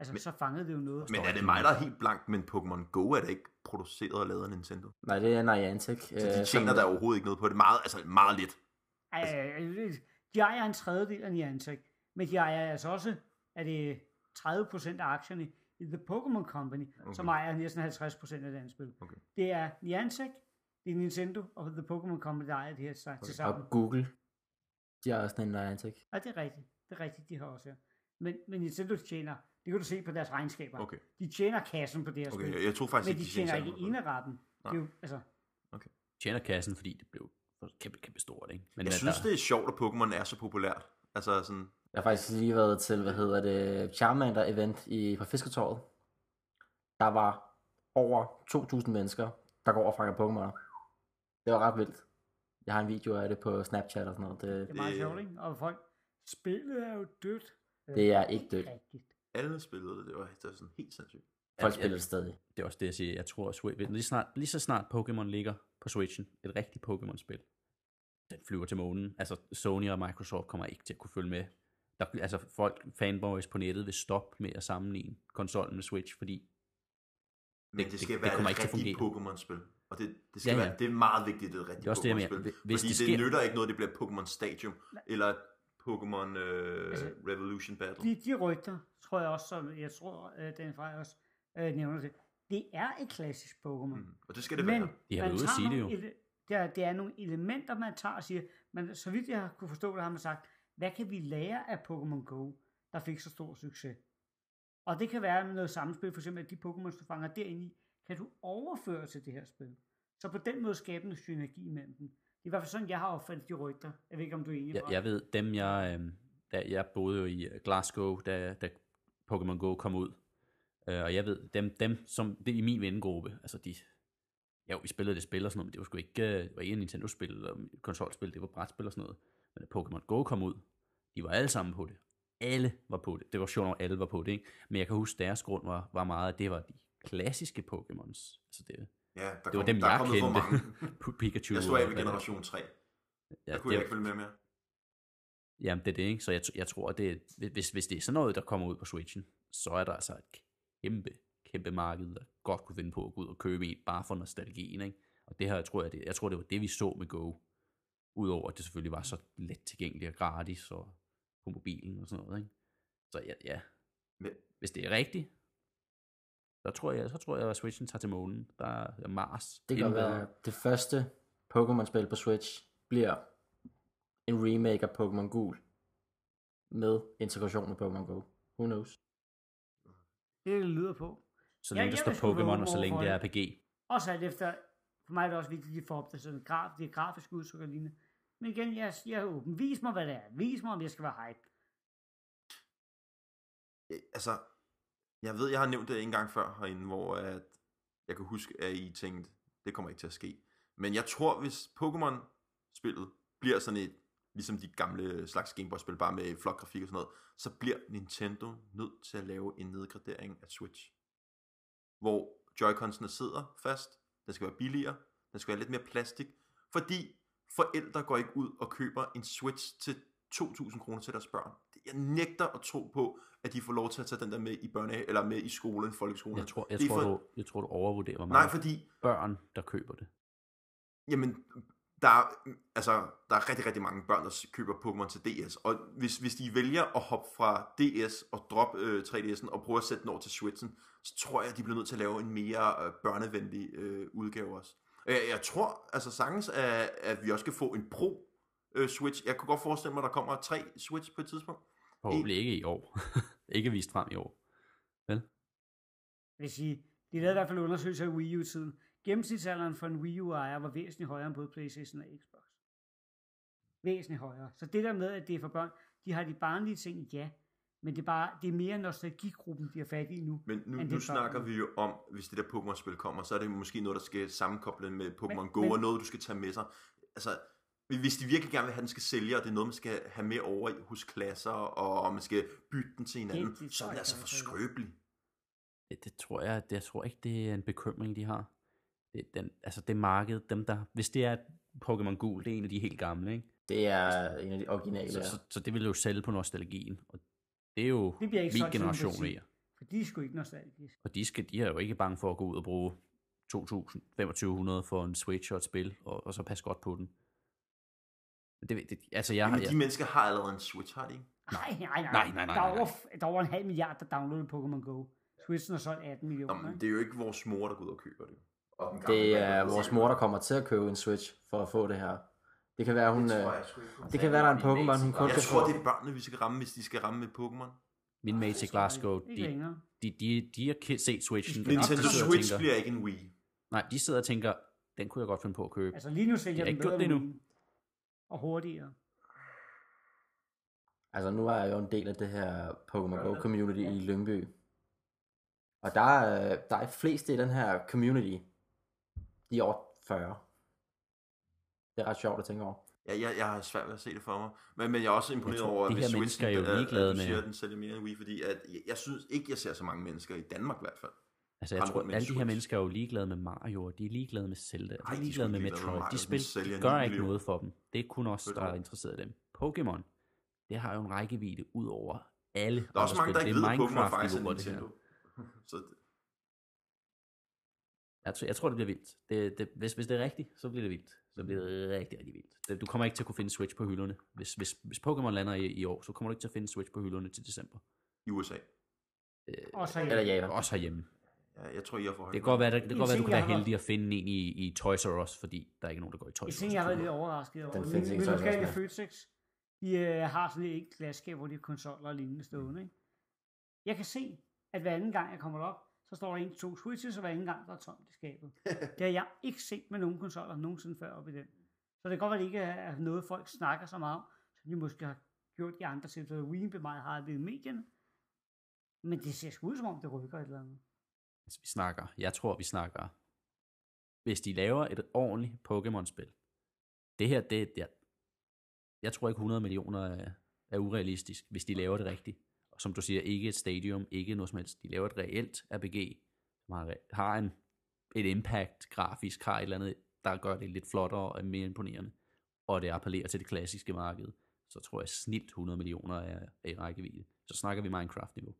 Altså, Men- så fangede det jo noget. Men er det mig, der er helt blank, men Pokémon Go er da ikke produceret og lavet af Nintendo? nej, det er Niantic. Så de tjener der overhovedet ikke noget på det. Meget, altså meget lidt. Ej, de ejer en tredjedel af Niantic, men de ejer altså også, er det 30% af aktierne i The Pokémon Company, okay. Som ejer næsten 50% af det andet spil. Okay. Det er Niantic, det er Nintendo og The Pokémon Company, der ejer det her okay. til sammen. Og Google. De har også en Niantic. Ja, det er rigtigt. Det er rigtigt, de har også her. Men, men Nintendo tjener Det kan du se på deres regnskaber. Okay. De tjener kassen på det her Okay, spil. jeg, jeg tror faktisk Men de tjener ikke eneretten. Det er jo, altså, Tjener kassen, fordi det blev kæmpe, kæmpe stort, ikke? Men Jeg synes, der, det er sjovt, at Pokémon er så populært. Altså sådan, Jeg har faktisk lige været til, hvad hedder det, Charmander event i, på Fisketorvet. Der var over 2.000 mennesker, der går og fanger Pokémoner. Det var ret vildt. Jeg har en video af det på Snapchat og sådan noget. Det, det er meget sjovt, ikke? Og folk, spillet er jo dødt. Det er ikke dødt. rigtigt. Alle spillede det. Det var, det var sådan helt sindssygt. folk spiller det stadig. det er også det, jeg siger. Jeg tror, at Switch, lige, snart, lige så snart Pokémon ligger på Switchen, et rigtigt Pokémon-spil, den flyver til månen. Altså, Sony og Microsoft kommer ikke til at kunne følge med. Der, altså, folk, fanboys på nettet vil stoppe med at sammenligne konsollen med Switch, fordi Men Det- det, det- skal det være kommer et ikke til at rigtigt fungere. Pokémon-spil. Og det, det, skal Ja, ja. Være, det er meget vigtigt, at det er et rigtigt Det er det. Pokémon-spil. Hvis Fordi det det, sker- nytter ikke noget, det bliver Pokémon Stadium, eller Pokémon øh, Altså, Revolution Battle. De, de rygter, tror jeg også, som jeg tror, øh, den Frey også øh, nævner det. Det er et klassisk Pokémon. Mm. Og det skal det Men være. De har man været ude at tager sige det nogle jo. ele- Det er, det er nogle elementer, man tager og siger, men så vidt jeg kunne forstå det, har man sagt, hvad kan vi lære af Pokémon Go, der fik så stor succes? Og det kan være noget samspil, for eksempel at de Pokémon, du fanger derinde i, kan du overføre til det her spil. Så på den måde skabe en synergi imellem dem. Det er i hvert fald sådan, jeg har opfattet de rygter. Jeg ved ikke, om du er enig jeg, jeg ved, dem jeg, øh, da, jeg boede jo i øh, Glasgow, da, da Pokémon Go kom ud, øh, og jeg ved, dem, dem som, det er i min vennegruppe, altså de, ja, vi spillede det spil og sådan noget, men det var sgu ikke, øh, det var ikke Nintendo-spil eller konsolspil, det var brætspil og sådan noget. Men da Pokémon Go kom ud, de var alle sammen på det. Alle var på det. Det var sjovt, at alle var på det, ikke? Men jeg kan huske, deres grund var, var meget, at det var de klassiske Pokémons. Altså det, Ja, der det kom, var dem, der er jeg kendte. mange. Pikachu. Jeg stod af ved det- generation 3. Ja, Der kunne det, jeg ikke følge med mere. Jamen, det er det, ikke? Så jeg, jeg tror, at det, hvis, hvis det er sådan noget, der kommer ud på Switchen, så er der altså et kæmpe, kæmpe marked, der godt kunne finde på at gå ud og købe en, bare for nostalgien, ikke? Og det her, jeg tror, jeg, det, jeg tror, det var det, vi så med Go. Udover at det selvfølgelig var så let tilgængeligt og gratis og på mobilen og sådan noget, ikke? Så ja, ja. Men- hvis det er rigtigt, så tror jeg, så tror jeg, at Switchen tager til månen. Der er Mars. Det kan være, det første Pokémon-spil på Switch bliver en remake af Pokémon Gul med integration med Pokémon Go. Who knows? Det det, det lyder på. Så Ja, længe der jeg står Pokémon, og så længe det er RPG. Også alt efter, for mig er det også vigtigt, at de får opdateret graf, det er grafisk udtryk og lignende. Men igen, jeg, jeg er åben. Vis mig, hvad det er. Vis mig, om jeg skal være hype. Øh, Altså, jeg ved, jeg har nævnt det en gang før herinde, hvor at jeg kan huske, at I tænkte, det kommer ikke til at ske. Men jeg tror, hvis Pokémon-spillet bliver sådan et, ligesom de gamle slags Gameboy-spil, bare med flot grafik og sådan noget, så bliver Nintendo nødt til at lave en nedgradering af Switch. Hvor Joy-Cons'ene sidder fast, den skal være billigere, den skal være lidt mere plastik, fordi forældre går ikke ud og køber en Switch til 2.000 kroner til deres børn. Jeg nægter at tro på, at de får lov til at tage den der med i børnehave, eller med i skolen, folkeskolen. Jeg tror, jeg, Det tror, for- du, jeg tror, du overvurderer, hvor Nej, meget fordi børn, der køber det. Jamen, der er, altså, der er rigtig, rigtig mange børn, der køber Pokémon til DS, og hvis, hvis de vælger at hoppe fra DS og droppe øh, 3DS'en og prøve at sætte den over til Switchen, så tror jeg, at de bliver nødt til at lave en mere øh, børnevenlig øh, udgave også. Jeg, jeg tror altså sagtens, at, at vi også skal få en Pro øh, Switch. Jeg kunne godt forestille mig, at der kommer tre Switch på et tidspunkt. Forhåbentlig ikke i år. ikke vist frem i år. Jeg vil sige, de lavede i hvert fald undersøgelser i Wii U-tiden. Gennemsnitsalderen for en Wii U-ejer var væsentligt højere end både Playstation og Xbox. Væsentligt højere. Så det der med, at det er for børn, de har de barnlige ting, ja. Men det er, bare, det er mere nostalgigruppen, de har fat i nu. Men nu, nu snakker vi jo om, hvis det der Pokémon-spil kommer, så er det måske noget, der skal sammenkoble med Pokémon Go, men- og noget, du skal tage med sig. Altså, hvis de virkelig gerne vil have, at den skal sælge, og det er noget, man skal have med over i- hos klasser, og man skal bytte den til hinanden, det så er jeg altså ikke, for skrøbeligt. Det, det tror jeg, det, jeg tror ikke, det er en bekymring, de har. Det, den, altså det marked, dem der, hvis det er Pokémon Gul, det er en af de helt gamle, ikke? Det er en af de originale. Så, så, så, det vil jo sælge på nostalgien. Og det er jo Det bliver ikke min generation mere. For de er sgu ikke nostalgiske. Og de, skal, de er jo ikke bange for at gå ud og bruge 2.000, 2.500 for en Switch og et spil, og, og så passe godt på den. Men Det, det, altså jeg, Jamen, jeg, de mennesker har allerede en Switch, har de ikke? Nej, nej, nej. Nej, nej, nej, der, er over, der er over en halv milliard, der downloader Pokémon Go. Switchen har solgt 18 Nå, millioner. men ikke? det er jo ikke vores mor, der går ud og køber det. Og Det er vores mor, der kommer til at købe en Switch for at få det her. Det kan være, hun... det. øh, tror jeg sgu ikke på. Det kan være, der er en Pokémon, hun kun Jeg tror, det er børnene, vi skal ramme, hvis de skal ramme med Pokémon. Min mates i Glasgow, de, de, de, de har set Switchen. Nintendo Switch tænker- bliver ikke en Wii. Nej, de sidder og tænker, den kunne jeg godt finde på at købe. Altså lige nu sælger Jeg den bedre end Wii. Og hurtigere. Altså nu er jeg jo en del af det her Pokémon Go community i Lyngby. Og der er, der er flest i den her community, de er over 40. Det er ret sjovt at tænke over. Ja, jeg, jeg har svært ved at se det for mig. Men, men jeg er også imponeret Jeg tror, over, de hvis mennesker er jo at- at ligeglade du med- siger, at den sælger mere end Wii, fordi at, jeg, jeg synes ikke, jeg ser så mange mennesker i Danmark i hvert fald. Altså, jeg tror, med alle de her mennesker er jo ligeglade med Mario, og de er ligeglade med Zelda, de Ej, er de er ligeglade sgu med med Metroid. Mario, De spil de gør ikke million. noget for dem. Det er kun os, der er interesseret i dem. Pokémon, det har jo en rækkevidde ud over alle Der er også mange, der ikke ved, at Pokémon faktisk er Minecraft-niveauer, det her. Nintendo. Så det- Jeg tror, jeg tror, det bliver vildt. Det, det, hvis, hvis det er rigtigt, så bliver det vildt. Så bliver det rigtig, rigtig vildt. Du kommer ikke til at kunne finde Switch på hylderne. Hvis, hvis, hvis Pokémon lander i, i år, så kommer du ikke til at finde Switch på hylderne til december. i USA. Også Eller herhjemme. Japan. Også herhjemme. Ja, jeg tror, I har for højt. Det kan godt være, det, det kan godt være, du kan jeg være heldig at finde en i, i Toys R Us, fordi der er ikke nogen, der går i Toys R Us. jeg har været lidt overrasket over. Den Min, findes ikke min lokale meget. Føtex, de øh, har sådan et glasskab, hvor de har konsoller og lignende stående. Ikke? Jeg kan se, at hver anden gang, jeg kommer op, så står der en to switches, og hver anden gang, der er tomt i skabet. Det har jeg ikke set med nogen konsoller nogensinde før op i den. Så det kan godt være, at det ikke er noget, folk snakker så meget om, som de måske har gjort i andre tilfælde. Wii blev meget hypet i medierne. Men det ser sgu ud som om, det rykker et eller andet. Altså, vi snakker, jeg tror, vi snakker, hvis de laver et ordentligt Pokémon-spil, det her, det, det jeg tror ikke 100 millioner er, er urealistisk, hvis de laver det rigtigt. Og som du siger, ikke et stadium, ikke noget som helst. De laver et reelt RPG, som har, har en, et impact grafisk, har et eller andet, der gør det lidt flottere og mere imponerende, og det appellerer til det klassiske marked, så tror jeg snilt 100 millioner er, er i rækkevidde. Så snakker vi Minecraft-niveau,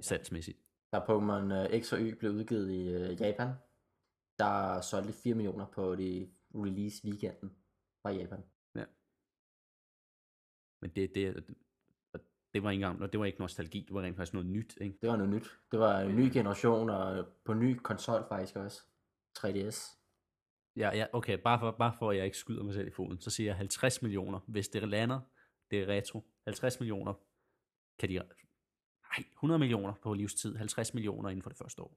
salgsmæssigt. Da Pokémon øh, X og Y blev udgivet i øh, Japan, der solgte de 4 millioner på de release weekenden fra Japan. Men det, det, det var ikke engang, det var ikke nostalgi, det var rent faktisk noget nyt, ikke? Det var noget nyt. Det var en ny generation, og på ny konsol faktisk også. 3DS. Ja, ja, okay, bare for, bare for at jeg ikke skyder mig selv i foden, så siger jeg 50 millioner. Hvis det lander, det er retro. 50 millioner kan de... Nej, 100 millioner på livstid. 50 millioner inden for det første år.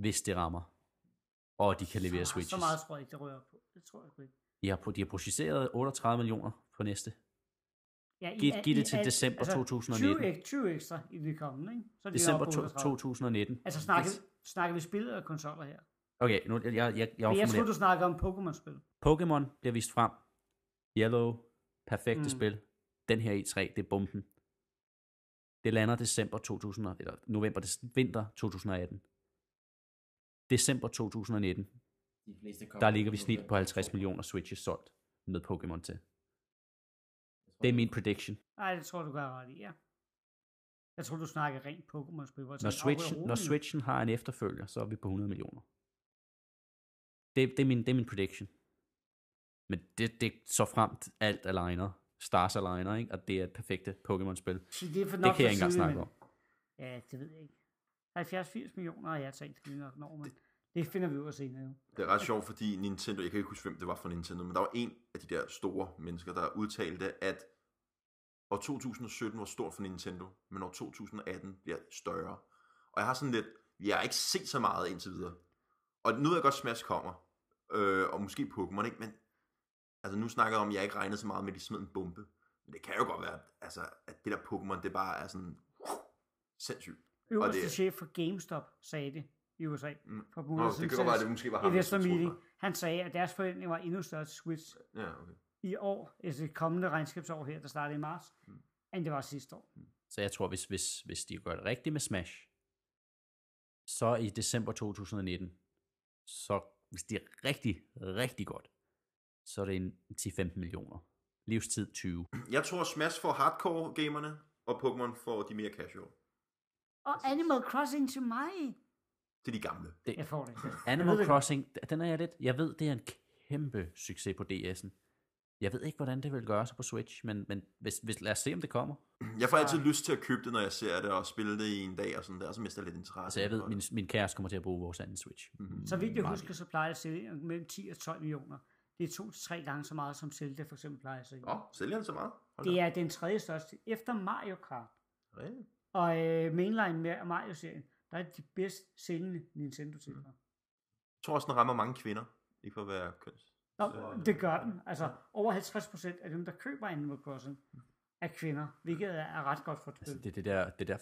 Hvis det rammer. Og de kan levere så, switches. Så meget tror jeg ikke, det rører på. Det tror jeg ikke. De har, de har projiceret 38 millioner på næste. Ja, i- Giv, i- giv det i til alt- december altså, 2019. 20, ek- 20 ekstra i det kommende, ikke? Så er de December to, 38. 2019. Altså snakker, vi, snakker vi spil eller konsoller her? Okay, nu, jeg, jeg, jeg, jeg, jeg troede, du snakker om Pokémon-spil. Pokémon bliver vist frem. Yellow, perfekte mm. spil. Den her E3, det er bomben. Det lander december 2000, og- eller november, des- vinter 2018. December 2019, De fleste der ligger vi snit på 50 millioner Switches solgt med Pokémon til. Det er min prediction. Nej, det tror jeg, du gør ret i, ja. Jeg tror, du snakker rent Pokémon-spil. Når, tænker, "Åh, Switchen, rolig når nu." Switchen har en efterfølger, så er vi på 100 millioner. Det, det, er, min, det er min prediction. Men det, det så fremt alt aligner. Stars aligner, ikke? Og det er et perfekte Pokémon-spil. Så det er for Det nok kan jeg ikke engang snakke om. Ja, det ved jeg ikke. 70-80 millioner har jeg tænkt, det nok når, men det finder vi ud af senere. jo. Det er ret sjovt, fordi Nintendo, jeg kan ikke huske, hvem det var for Nintendo, men der var en af de der store mennesker, der udtalte, at år 2017 var stort for Nintendo, men år 2018 bliver større. Og jeg har sådan lidt, jeg har ikke set så meget indtil videre. Og nu ved jeg godt, Smash kommer, øh, og måske Pokémon, ikke? Men altså, nu snakker jeg om, at jeg ikke regnede så meget med, at de smed en bombe. Men det kan jo godt være, altså, at det der Pokémon, det bare er sådan sindssygt. Øverste det- chef for GameStop sagde det i USA. Mm. For Nå, det kan godt være, at det måske var ham. Meeting. var. Han sagde, at deres forventning var endnu større til Switch Ja, okay. i år, altså det kommende regnskabsår her, der starter i marts, Mm. end det var sidste år. Så jeg tror, hvis, hvis, hvis de gør det rigtigt med Smash, så i december 2019, så hvis det er rigtig, rigtig godt, så er det en 10-15 millioner. Livstid 20. Jeg tror, Smash får hardcore gamerne, og Pokémon får de mere casual. Og Animal Crossing til mig. Det er de gamle. Jeg får det. Animal Jeg det Crossing, den er jeg lidt, jeg ved, det er en kæmpe succes på DS'en. Jeg ved ikke, hvordan det vil gøre sig på Switch, men, men hvis, hvis, lad os se, om det kommer. Jeg får altid lyst til at købe det, når jeg ser det, og spille det i en dag og sådan der, og så mister jeg lidt interesse. Altså, jeg ved, min, min kæreste kommer til at bruge vores anden Switch. Mm-hmm. Så vidt jeg Meget husker, så plejer det at sælge mellem 10 og 12 millioner. Det er to til tre gange så meget, som Zelda for eksempel plejer at sælge. Åh, sælger den så meget? Hold Det er den tredje største, efter Mario Kart. Ja. Og øh, mainline Ma- Mario-serien, der er de bedst sælgende Nintendo-titler. Jeg tror også, den rammer mange kvinder. Ikke for at være køns. Nå, Så- det gør den. Altså, over 50% af dem, der køber Animal Crossing, er kvinder, hvilket er, er ret godt for et Altså, det er det der, det der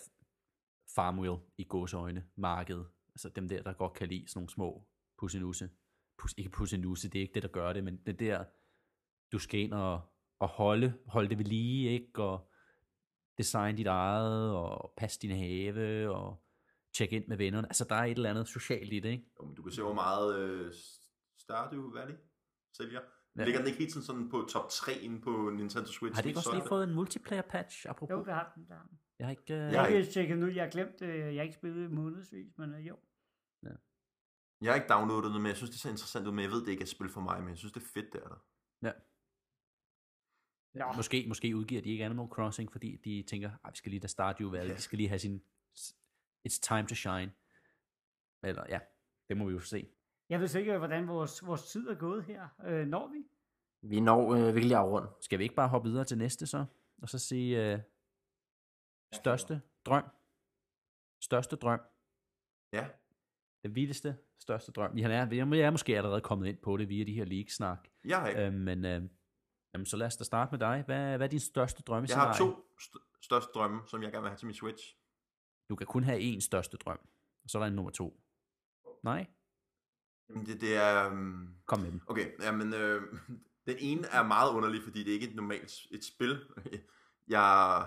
farmwheel i gåsøjne marked. Altså dem der, der godt kan lide sådan nogle små pussenusse. Pus, ikke pussenusse, det er ikke det, der gør det, men det der, du skal ind og, og holde, holde det ved lige, ikke? Og designe dit eget, og passe din have, og tjekke ind med vennerne. Altså, der er et eller andet socialt i det, ikke? Jo, men du kan se, hvor meget øh, Stardew Valley sælger. Ja. Ligger den ikke helt sådan, sådan på top 3 inde på Nintendo Switch? Har de ikke også lige fået en multiplayer patch, apropos? Jo, det har den. Det den. Jeg har ikke... Uh... Jeg har ikke tjekket nu, jeg har glemt, øh, jeg har ikke spillet i månedsvis, men øh, jo. Jeg har ikke downloadet det, men jeg synes, det ser interessant ud, men jeg ved, det ikke er et spil for mig, men jeg synes, det er fedt, det er der. Ja. Nå. Måske, måske udgiver de ikke Animal Crossing, fordi de tænker, at vi skal lige da Stardew Valley, Ja. de skal lige have sin, it's time to shine. Eller ja, det må vi jo se. Jeg ved ikke, hvordan vores, vores tid er gået her. Øh, når vi? Vi når øh, virkelig afrund. Skal vi ikke bare hoppe videre til næste så? Og så sige, øh, største drøm. Største drøm. Ja, Den vildeste, største drøm. Vi er, vi er, er måske allerede kommet ind på det via de her league-snak. jeg har ikke. Øh, men øh, jamen, så lad os da starte med dig. Hvad, hvad er din største drømme? Jeg har to st- største drømme, som jeg gerne vil have til min Switch. Du kan kun have én største drøm. Og så er der en nummer to. Nej? Det, det er... Um... Kom med dem. Okay, jamen, øh, den ene er meget underlig, fordi det er ikke et normalt et spil. Jeg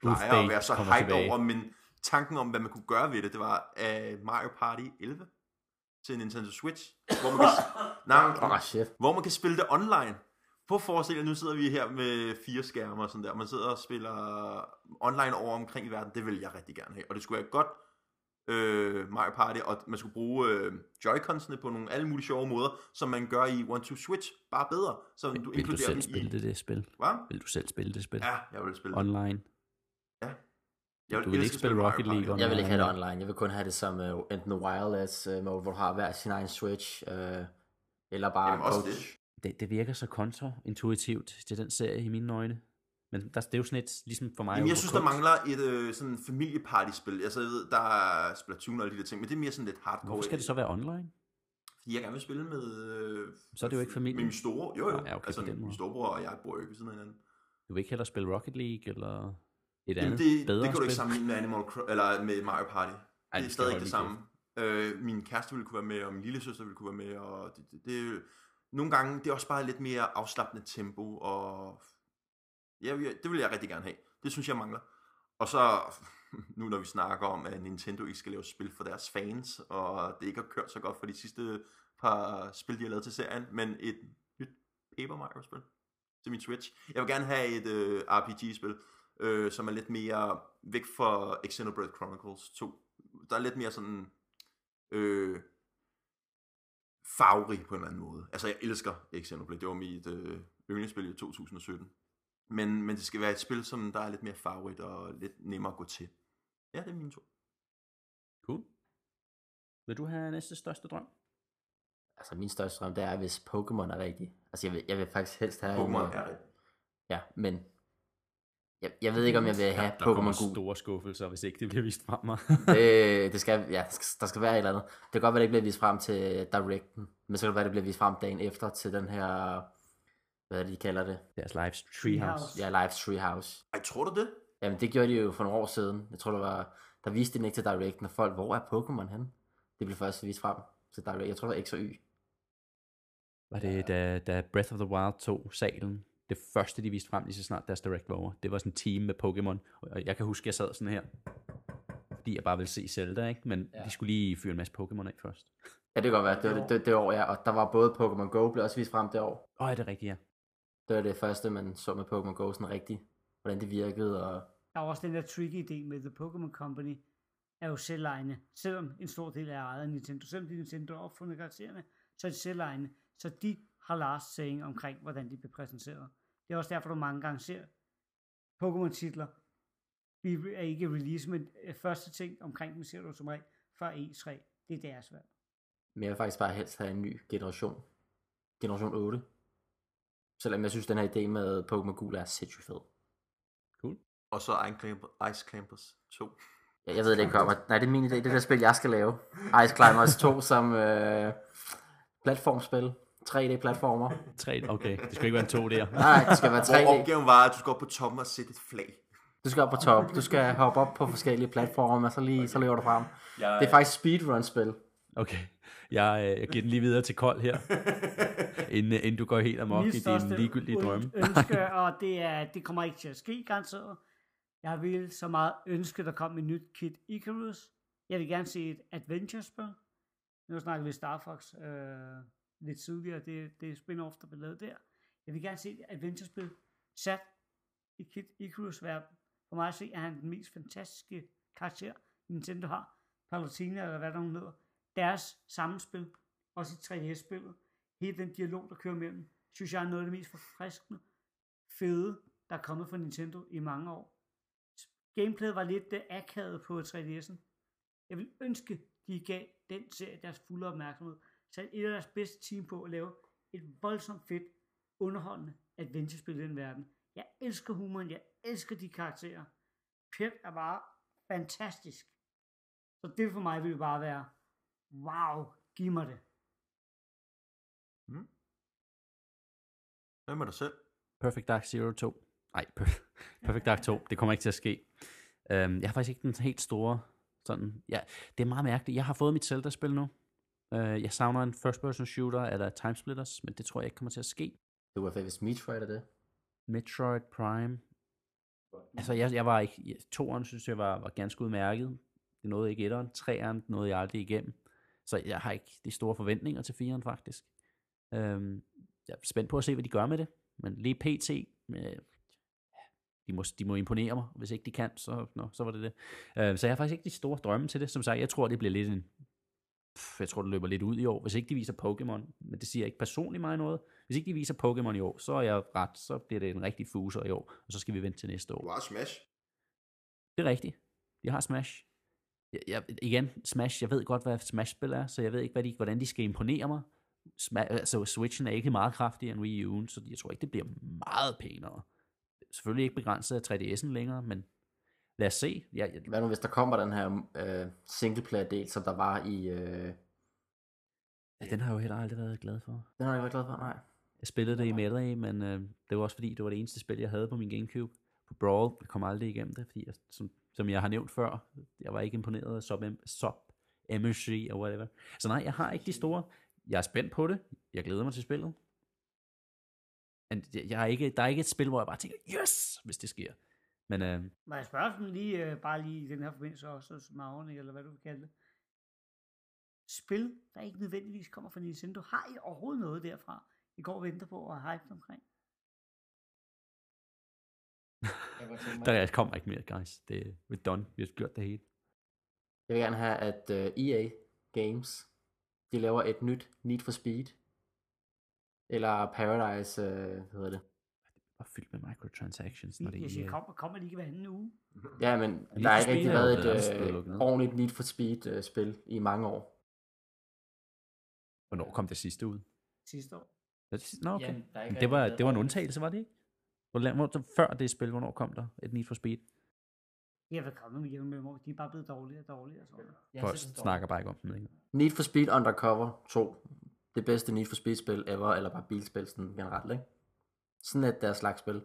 plejer at være så hyped over, men tanken om, hvad man kunne gøre ved det, det var uh, Mario Party 11 til Nintendo Switch, hvor man kan, nej, oh, shit. hvor man kan spille det online. På forestil jer, nu sidder vi her med fire skærme og sådan der. Man sidder og spiller online over omkring i verden. Det vil jeg rigtig gerne have. Og det skulle være godt øh, Mario Party, og man skulle bruge øh, Joy-Cons'ene på nogle alle mulige sjove måder, som man gør i One to Switch, bare bedre. Så du Vil du inkluderer selv dem spille i... det, det spil? Hvad? Vil du selv spille det spil? Ja, jeg vil spille. Online? Jeg du vil ikke spille Rocket. League Jeg vil ikke have det online. Jeg vil kun have det som uh, enten wireless uh, mode, hvor du har hver sin egen Switch, uh, eller bare Jamen, også coach. det. Det, det virker så kontraintuitivt til den serie i mine øjne. Men der, det er jo sådan et, ligesom for mig... Jamen, jeg synes, der mangler et øh, sådan familiepartyspil. Altså, jeg ved, der er Splatoon og alle de der ting, men det er mere sådan lidt hardcore. Hvorfor skal det så være online? Fordi jeg gerne vil spille med... Øh, Så er det jo ikke familie. Med min store... Jo, jo. Nej, ja, okay, altså, min storebror og jeg bor jo ikke ved siden af hinanden. Du vil ikke hellere spille Rocket League, eller et Jamen, andet det, bedre det kan du spil? ikke sammenligne med Animal Cro- eller med Mario Party. Ej, det er stadig ikke det samme. Øh, min kæreste ville kunne være med, og min lille søster ville kunne være med, og det, det, det, nogle gange, det er også bare lidt mere afslappende tempo, og ja, det vil jeg rigtig gerne have. Det synes jeg mangler. Og så, nu når vi snakker om, at Nintendo ikke skal lave spil for deres fans, og det ikke har kørt så godt for de sidste par spil, de har lavet til serien, men et nyt Paper Mario-spil til min Switch. Jeg vil gerne have et øh, RPG-spil, øh, som er lidt mere væk fra Xenoblade Chronicles 2. Der er lidt mere sådan øh, farverig på en eller anden måde. Altså, jeg elsker Xenoblade. Det var mit øh, yndlingsspil i 2017. Men, men det skal være et spil, som der er lidt mere farverigt og lidt nemmere at gå til. Ja, det er mine to. Cool. Vil du have næste største drøm? Altså, min største drøm, det er, hvis Pokémon er rigtig. Altså, jeg vil, jeg vil faktisk helst have... Pokémon øh, er det. Ja, men... Jeg, jeg ved ikke, om jeg vil have der kommer Pokémon Gul. store skuffelser, hvis ikke det bliver vist frem mig. det, det skal, ja, der skal, der være et eller andet. Det kan godt være, det ikke bliver vist frem til Directen, men så kan det være, det bliver vist frem dagen efter til den her, hvad er det, de kalder det? Deres live treehouse. Ja, Live Treehouse. Ej, tror du det? Jamen, det gjorde de jo for nogle år siden. Jeg tror, det var, der viste de den ikke til Directen, og folk, hvor er Pokémon henne? Det blev først vist frem til Direct. Jeg tror, det var X og Y. Var det, da, da Breath of the Wild tog salen, det første, de viste frem lige så snart deres direct var over, det var sådan en team med Pokémon. Og jeg kan huske, jeg sad sådan her, fordi jeg bare ville se Zelda, ikke? Men ja. de skulle lige fyre en masse Pokémon af først. Ja, det kan godt være. Det var det, det, det år, ja. Og der var både Pokémon Go, blev også vist frem det år. Åh, oh, er det rigtigt, ja. Det var det første, man så med Pokémon Go sådan rigtigt. Hvordan det virkede, og Der er også den der tricky idé med The Pokémon Company, er jo selvejende. Selvom en stor del er ejet af Nintendo, selvom de Nintendo har opfundet karaktererne, så er de selvejende. Så de har last saying omkring, hvordan de bliver præsenteret. Det er også derfor, du mange gange ser Pokémon-titler. Vi er ikke release, men øh, første ting omkring dem ser du som regel før E3. Det er deres valg. Men jeg vil faktisk bare helst have en ny generation. Generation 8. Selvom jeg synes, den her idé med Pokémon Gul er sindssygt fed. Cool. Og så Ice Clamp- Ice Clampers 2. Ja, jeg ved det ikke kommer. Nej, det er min idé. Det er det der spil, jeg skal lave. Ice Climbers 2 som øh, platformspil. 3D-platformer. Tre, okay, det skal ikke være en to der. Nej, det skal være Hvor 3D. opgaven var, at du skal op på toppen og sætte et flag. Du skal op på top. Du skal hoppe op på forskellige platforme, og så lige så løber du frem. Det er faktisk speedrun-spil. Okay, jeg, øh, jeg giver den lige videre til Kold her, inden, inden du går helt amok i din ligegyldige drømme. ønske, og det, er, det kommer ikke til at ske, garanteret. Jeg vil så meget ønske, der kom et nyt Kid Icarus. Jeg vil gerne se et adventure-spil. Nu snakker vi Star Fox øh, lidt tidligere. Det, det er spin-off, der blev lavet der. Jeg vil gerne se et adventure-spil sat i Kid Icarus verden. For mig at se, er han den mest fantastiske karakter, Nintendo har. Palutena, eller hvad der hun hedder. Deres sammenspil, også i 3DS-spillet. Hele den dialog, der kører mellem, synes jeg er noget af det mest forfriskende, fede, der er kommet fra Nintendo i mange år. Gameplayet var lidt det akavet på 3DS'en. Jeg vil ønske, de gav den serie deres fulde opmærksomhed. Sat et af deres bedste team på at lave et voldsomt fedt, underholdende adventure-spil i den verden. Jeg elsker humoren, jeg elsker de karakterer. Pep er bare fantastisk. Så det for mig vil bare være, wow, giv mig det. Hvad med dig selv? Perfect Dark Zero 2. Nej, Per- Perfect Dark 2. Det kommer ikke til at ske. Um, jeg har faktisk ikke den helt store sådan... Ja, det er meget mærkeligt. Jeg har fået mit Zelda-spil nu. Uh, jeg savner en first-person shooter eller Timesplitters, men det tror jeg ikke kommer til at ske. Det var hvis Metroid er det. Metroid Prime. Altså, jeg, jeg var ikke... jeg- Toeren synes jeg var, var ganske udmærket. Det nåede ikke etteren. Treeren nåede jeg aldrig igennem. Så jeg har ikke de store forventninger til fireren, faktisk. Øhm, jeg er spændt på at se, hvad de gør med det. Men lige pt. Øh, de, må, de må imponere mig. Hvis ikke de kan, så, nå, så var det det. Øh, så jeg har faktisk ikke de store drømme til det. Som sagt, jeg tror, det bliver lidt en... Pff, jeg tror, det løber lidt ud i år. Hvis ikke de viser Pokémon, men det siger ikke personligt mig noget. Hvis ikke de viser Pokémon i år, så er jeg ret. Så bliver det en rigtig fuser i år. Og så skal vi vente til næste år. Du har Smash. Det er rigtigt. Jeg har Smash. Jeg, jeg, igen, Smash, jeg ved godt, hvad Smash-spil er, så jeg ved ikke, hvad de, hvordan de skal imponere mig. Sma- altså, Switchen er ikke meget kraftigere end Wii U'en, så jeg tror ikke, det bliver meget pænere. Selvfølgelig ikke begrænset af 3DS'en længere, men lad os se. Jeg, jeg, Hvad nu, hvis der kommer den her øh, singleplayer-del, som der var i... Øh... ja, den har jeg jo heller aldrig været glad for. Den har jeg ikke været glad for, nej. Jeg spillede det i Melee, men øh, det var også fordi, det var det eneste spil, jeg havde på min Gamecube. På Brawl, jeg kom aldrig igennem det, fordi jeg, som, som jeg har nævnt før, jeg var ikke imponeret af Sub, sub MSG og whatever. Så nej, jeg har ikke de store. Jeg er spændt på det. Jeg glæder mig til spillet. Jeg, jeg er ikke, der er ikke et spil, hvor jeg bare tænker, yes, hvis det sker. Men øh, Må jeg spørge sådan lige, øh, bare lige i den her forbindelse også, som afordning, eller hvad du vil kalde det. Spil, der ikke nødvendigvis kommer fra Nintendo, har I overhovedet noget derfra, I går og venter på og har hype omkring? der kommer ikke mere, guys. Det er done. Vi har gjort det hele. Jeg vil gerne have, at uh, EA Games, de laver et nyt Need for Speed. Eller Paradise, uh, hvad hedder det? Og fyldt med microtransactions, når det er EA. kommer, kommer de ikke hver anden uge? Ja, men der har ikke rigtig er været et ned. ordentligt Need for Speed uh, spil i mange år. Hvornår kom det sidste ud? Sidste år. Ja, det sidste- Nå, okay. Jamen, er Men det var, det var en undtagelse, var det ikke? Hvor, før det spil, hvornår kom der et Need for Speed? De har været kommet med jævn mellemrum. De er bare blevet dårligere og dårligere. noget. Jeg Folk synes, det er snakker bare ikke om dem længere. Need for Speed Undercover 2. Det bedste Need for Speed spil ever, eller bare bilspil sådan generelt, ikke? Sådan et der slags spil.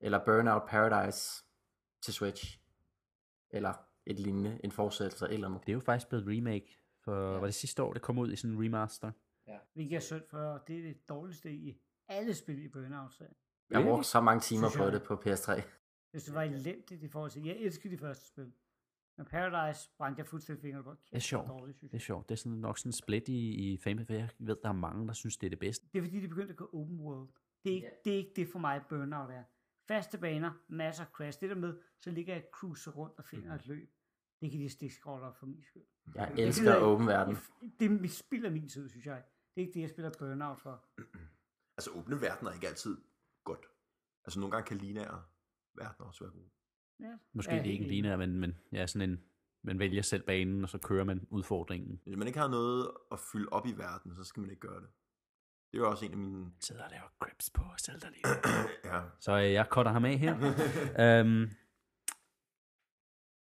Eller Burnout Paradise til Switch. Eller et lignende, en fortsættelse eller et eller andet. Det er jo faktisk blevet remake, for ja. var det sidste år, det kom ud i sådan en remaster? Hvilket er synd for, det er det dårligste i alle spil i Burnout. Så. Jeg har Really? brugt så mange timer på det på PS3. Hvis det var elendigt i forhold til, jeg elsker de første spil. Men Paradise brændte jeg fuldstændig fingre på. Det er sjovt. Dårligt, Det er sjovt. Det er sådan nok sådan en split i, i fame, for jeg ved, der er mange, der synes, det er det bedste. Det er fordi, de begyndte at gå open world. Det er ikke, det, er ikke det for mig, Burnout er. Faste baner, masser af crash. Det der med, så ligger jeg cruiser rundt og finder et løb. Det kan de stikskroller for min skyld. Jeg Det elsker jeg åben verden. Det, det er spild af min tid, synes jeg. Det er ikke det, jeg spiller Burnout for. Altså, åbne verdener er ikke altid godt. Altså, nogle gange kan lineære verdener også være gode. Ja, Måske ja, det er ikke en helt enig. lineær, men, men ja, sådan en, man vælger selv banen, og så kører man udfordringen. Hvis man ikke har noget at fylde op i verden, så skal man ikke gøre det. Det er jo også en af mine... Jeg sidder og laver grips på Zelda lige. ja. Så øh, jeg cutter ham af her. øhm,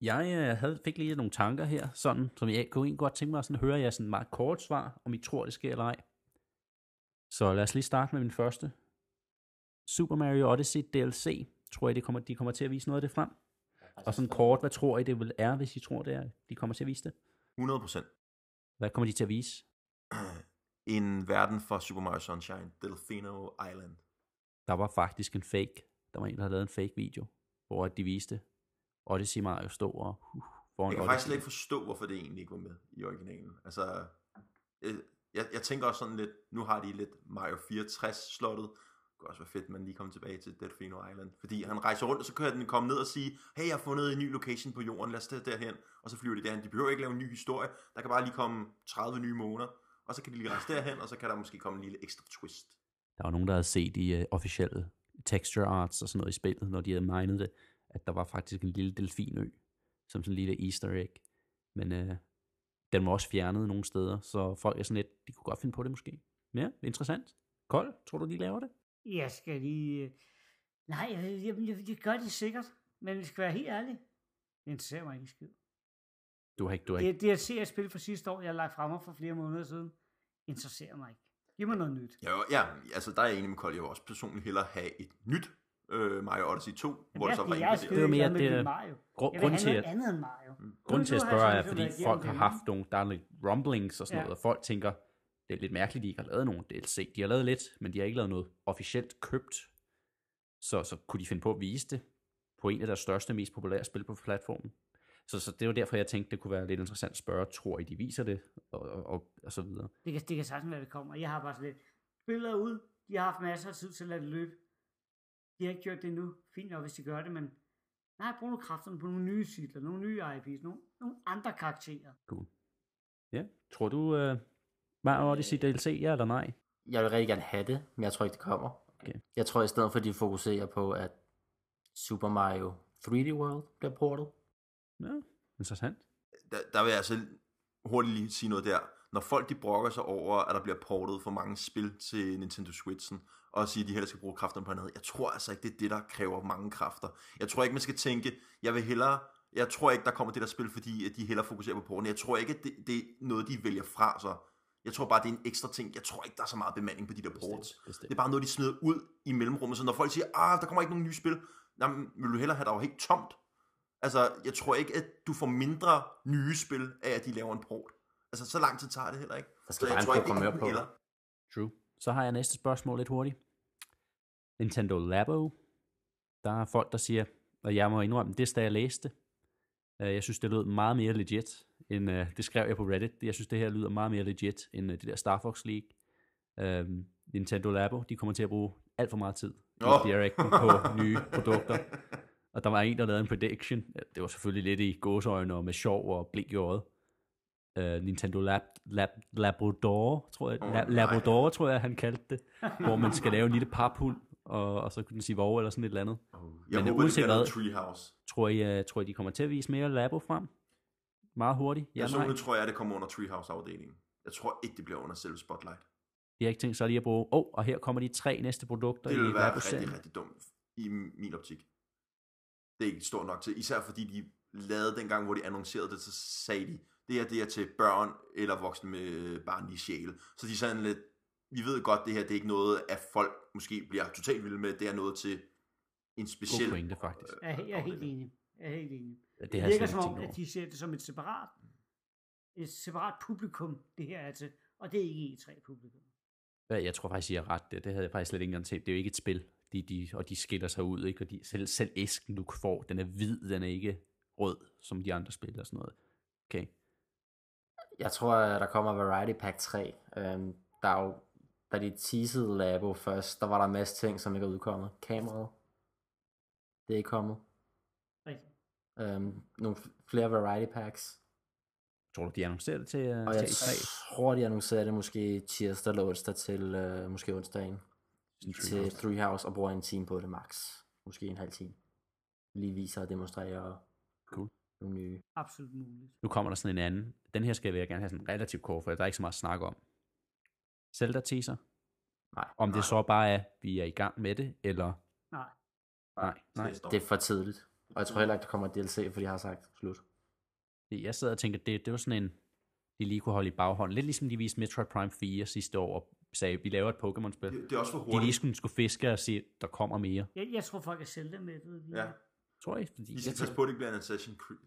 Jeg øh, havde, fik lige nogle tanker her, sådan, som jeg kunne egentlig godt tænke mig at sådan, høre jer sådan meget kort svar, om I tror, det sker eller ej. Så lad os lige starte med min første. Super Mario Odyssey DLC. Tror I, det kommer, de kommer til at vise noget af det frem? Og sådan kort, hvad tror I, det vil er, hvis I tror, det er, de kommer til at vise det? 100%. Hvad kommer de til at vise? En verden for Super Mario Sunshine, Delfino Island. Der var faktisk en fake. Der var en, der havde lavet en fake video, hvor de viste Odyssey Mario stå og uh, foran Jeg kan Odyssey. faktisk slet ikke forstå, hvorfor det egentlig ikke var med i originalen. Altså, øh, jeg, jeg tænker også sådan lidt, nu har de lidt Mario 64-slottet. Det kunne også være fedt, at man lige kommer tilbage til Delfino Island. Fordi han rejser rundt, og så kan den komme ned og sige, hey, jeg har fundet en ny location på jorden, lad os tage derhen. Og så flyver de derhen. De behøver ikke lave en ny historie. Der kan bare lige komme 30 nye måneder. Og så kan de lige rejse derhen, og så kan der måske komme en lille ekstra twist. Der var nogen, der havde set i uh, officielle texture arts og sådan noget i spillet, når de havde minet det, at der var faktisk en lille delfinø, som sådan en lille easter egg. Men uh, den var også fjernet nogle steder, så folk er sådan lidt, de kunne godt finde på det måske. Ja, interessant. Kold, tror du, de laver det? Jeg skal lige... øh, Nej, jeg, jeg, jeg, jeg gør det sikkert. Men vi skal være helt ærlig. Det interesserer mig ikke skid. Du har ikke, du har ikke. Det, det jeg ser et spil fra sidste år, jeg har lagt frem mig for flere måneder siden, interesserer mig ikke. Giv mig noget nyt. Ja, ja altså der er jeg enig med Kold. Jeg vil også personligt hellere have et nyt øh, Mario Odyssey 2, hvor det så var er inkluderet. Det var mere det- dit Mario. Grund, grunden have til, at, andet end Mario. grunden til at spørge er, fordi folk har haft nogle, der er lidt rumblings og sådan Ja. noget, og folk tænker, det er lidt mærkeligt, de ikke har lavet nogen DLC. De har lavet lidt, men de har ikke lavet noget officielt købt. Så, så kunne de finde på at vise det på en af deres største, mest populære spil på platformen. Så, så det var derfor, jeg tænkte, det kunne være lidt interessant at spørge, tror I, de viser det, og, og, og, og så videre. Det kan, det kan sagtens være, det kommer. Jeg har bare sådan lidt billeder ud. De har haft masser af tid til at lade det løbe. De har ikke gjort det endnu. Fint nok, hvis de gør det, men nej, brug nu kræfterne på nogle nye titler, nogle nye IP's, nogle, nogle andre karakterer. Ja, tror du, uh, Mario Odyssey DLC, ja eller nej? Jeg vil rigtig gerne have det, men jeg tror ikke, det kommer. Okay. Jeg tror i stedet for, at de fokuserer på, at Super Mario 3D World bliver portet. Ja, interessant. der, der vil jeg altså hurtigt lige sige noget der. Når folk de brokker sig over, at der bliver portet for mange spil til Nintendo Switchen, og siger, at de heller skal bruge kræfterne på noget, jeg tror altså ikke, det er det, der kræver mange kræfter. Jeg tror ikke, man skal tænke, jeg vil hellere, jeg tror ikke, der kommer det der spil, fordi at de hellere fokuserer på porten. Jeg tror ikke, at det, det er noget, de vælger fra sig. Jeg tror bare, det er en ekstra ting. Jeg tror ikke, der er så meget bemanding på de der ports. Bestemt. Det er bare noget, de smider ud i mellemrummet. Så når folk siger, ah, der kommer ikke nogen nye spil, jamen, vil du hellere have dig jo helt tomt? Altså, jeg tror ikke, at du får mindre nye spil af, at de laver en port. Altså, så lang tid tager det heller ikke. Der skal Så jeg tror ikke, det er på. heller. True. Så har jeg næste spørgsmål lidt hurtigt. Nintendo Labo. Der er folk, der siger, og jeg må indrømme, det da jeg læste, øh, jeg synes, det lød meget mere legit, end, øh, det skrev jeg på Reddit, jeg synes, det her lyder meget mere legit, end øh, det der Star Fox League. Øhm, Nintendo Labo, de kommer til at bruge alt for meget tid i Åh. Directen på nye produkter. Og der var en, der lavede en prediction. Det var selvfølgelig lidt i gåsøjne og med sjov og blik i øjet. Uh, Nintendo Lab, Lab, Labrador, tror jeg. Oh, nej. Labrador, tror jeg, han kaldte det. hvor man skal lave en lille paphund, og, og så kunne den sige vov eller sådan et eller andet. Jeg Men håber, det uanset bliver noget hvad- Treehouse. Tror I, uh, tror I, de kommer til at vise mere Labo frem? Meget hurtigt? Ja. Personligt tror jeg, det kommer under Treehouse-afdelingen. Jeg tror ikke, det bliver under selve Spotlight. De har ikke tænkt sig lige at bruge, åh, oh, og her kommer de tre næste produkter Det i ville være rigtig, rigtig dumt i min optik. Det er ikke stort nok til. Især fordi de lavede dengang, hvor de annoncerede det, så sagde de, det her det er til børn eller voksne med barnlige sjæle. Så de er sådan lidt, vi ved godt, det her det er ikke noget, at folk måske bliver totalt vilde med. Det er noget til en speciel... God pointe, faktisk. Jeg, er- jeg er helt enig. Jeg er helt enig. Ja, det Det virker som om, at de ser det som et separat, et separat publikum, det her er til. Og det er ikke E3-publikum. Ja, jeg tror faktisk, I har ret. Det, det havde jeg faktisk slet ikke engang tænkt. Det er jo ikke et spil, de, de, og de skiller sig ud. Ikke? Og de, selv, selv æsken, du får, den er hvid, den er ikke rød, som de andre spil og sådan noget. Okay. Jeg tror, at der kommer Variety Pack 3. Øhm, der er jo, da de teasede Labo først, der var der en masse ting, som ikke er udkommet. Kameraet. Det er ikke kommet. Rigtigt. Øhm, nogle flere Variety Packs. Tror du, de annoncerer det til, uh, Og til jeg E3? tror, de annoncerer det måske tirsdag eller onsdag til øh, måske onsdagen til Treehouse. Treehouse og bruger en time på det max. Måske en halv time. Lige viser og demonstrerer Cool. nogle nye. Absolut muligt. Nu kommer der sådan en anden. Den her skal jeg gerne have sådan relativt kort, for der er ikke så meget at snakke om. Zelda teaser. Nej, Om det Nej. så bare er, vi er i gang med det, eller Nej. nej, nej. Det er for tidligt. Og jeg tror heller ikke, der kommer DLC, for de har sagt slut. Jeg sidder og tænker, det, det var sådan en, de lige kunne holde i baghånden. Lidt ligesom de viste Metroid Prime 4 sidste år, og sagde, vi laver et Pokémon-spil. Det, det er også for De lige hurtigt. skulle, skulle fiske og sige, der kommer mere. Jeg, jeg tror folk er selv med det. Ja. Tror jeg, fordi skal passe på, det ikke bliver en Assassin's Creed,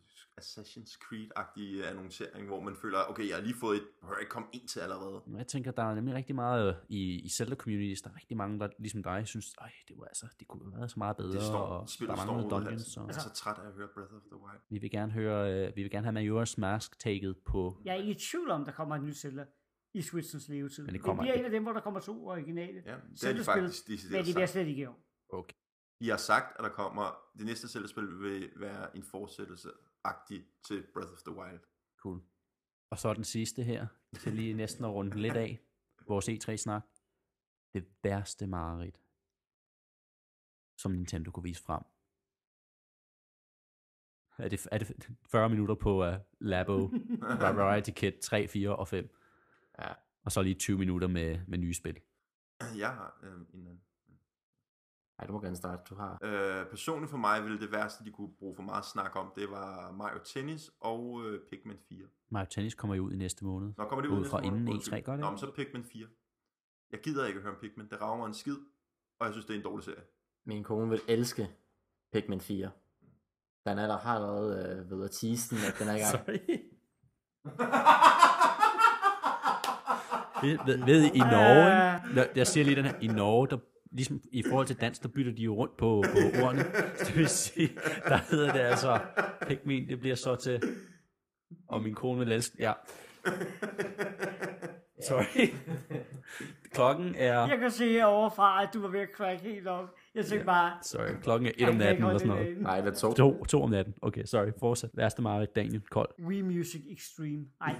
Assassin's Creed-agtig annoncering, hvor man føler, okay, jeg har lige fået et, behøver ikke komme ind til allerede. Jeg tænker, der er nemlig rigtig meget øh, i, i Zelda communities, der er rigtig mange, der ligesom dig, synes, ej, det var altså, det kunne have været så meget bedre, Det står, og der spillet mangler står af dungeons, og Jeg er så træt af at høre Breath of the Wild. vi vil gerne høre, øh, vi vil gerne have Majora's Mask taget på, Jeg er ikke i tvivl om, der kommer et nyt Zelda i Switchens levetid. Men det det, kommer- bliver det- en af dem, hvor der kommer to originale. Ja, det er de faktisk Men decideret de bliver slet ikke i år. okay. De har sagt, at der kommer, det næste Zelda-spil vil være en fortsættelse-agtig til Breath of the Wild. Cool. Og så den sidste her, til lige næsten at runde lidt af, vores E3-snak. Det værste mareridt, som Nintendo kunne vise frem. Er det, er det 40 minutter på uh, Labo, Variety Kit 3, 4 og 5? Ja. Og så lige 20 minutter med, med nye spil. Jeg har øh, en anden. Ej, du må gerne starte. Du har. Øh, personligt for mig ville det værste, de kunne bruge for meget snak om, det var Mario Tennis og øh, Pikmin 4. Mario Tennis kommer jo ud i næste måned. Nå, kommer det Ud ud fra inden Undskyld. E3, gør det Nå, men så Pikmin 4. Jeg gider ikke at høre om Pikmin. Det rager mig en skid, og jeg synes, det er en dårlig serie. Min kone vil elske Pikmin 4. Den er der har allerede øh, ved at tease den, at den er i gang. Sorry. ved, ved, ved I Norge? Nå, jeg siger lige den her, i Norge, der, ligesom i forhold til dansk, der bytter de jo rundt på, på ordene. Så det vil sige, der hedder det altså, Pikmin, det bliver så til, og min kone vil elske, ja. Sorry. Klokken er, Jeg kan se herovre fra, at du var ved at crack helt op. Jeg tænkte bare... sorry, klokken er et om natten eller sådan det noget. Nej, det er to. To, to om natten. Okay, sorry. Fortsæt. Værste Marit, Daniel, kold. Wii Music Extreme. Nej,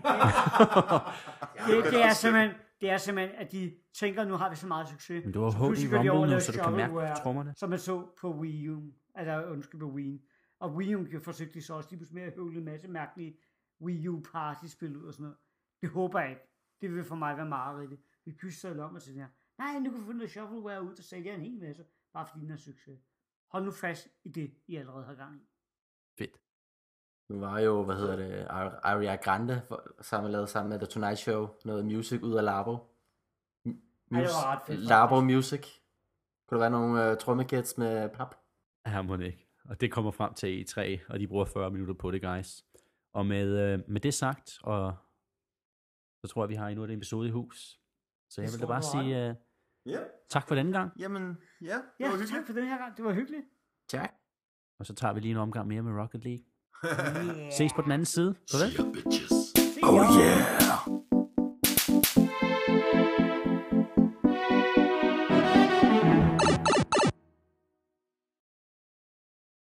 det, det, det, er simpelthen, det er simpelthen, at de tænker, nu har vi så meget succes. Men du har Så HD Rumble og nu, så du kan mærke trommerne. Som man så på Wii U. Altså, undskyld på Wii. Og Wii U forsøgte så også lige pludselig med at høvle en masse mærkelige Wii U partyspil ud og sådan noget. Det håber jeg ikke. Det vil for mig være meget Vi pyster om og til det her. Nej, nu kan vi få noget shovelware ud, der sælger en hel masse, bare fordi den er succes. Hold nu fast i det, I allerede har gang i. Fedt. Nu var jo, hvad hedder det, Ar- Aria Grande for, sammen lavet sammen med The Tonight Show, noget music ud af Labo. M- Ej, det var ret fedt, Labo. Music. Kunne der være nogle uh, trommekits med pap? Her må det ikke. Og det kommer frem til E3, og de bruger 40 minutter på det, guys. Og med, øh, med det sagt, og så tror jeg, vi har endnu et episode i hus. Så jeg Det vil da bare sige uh, Ja, tak for denne gang, jamen, ja, det Ja, var tak hyggeligt. for den her gang. Det var hyggeligt. Tak. og så tager vi lige en omgang mere med Rocket League. Yeah. Ses på den anden side. Farvel. Yeah, bitches. See ya. Oh yeah!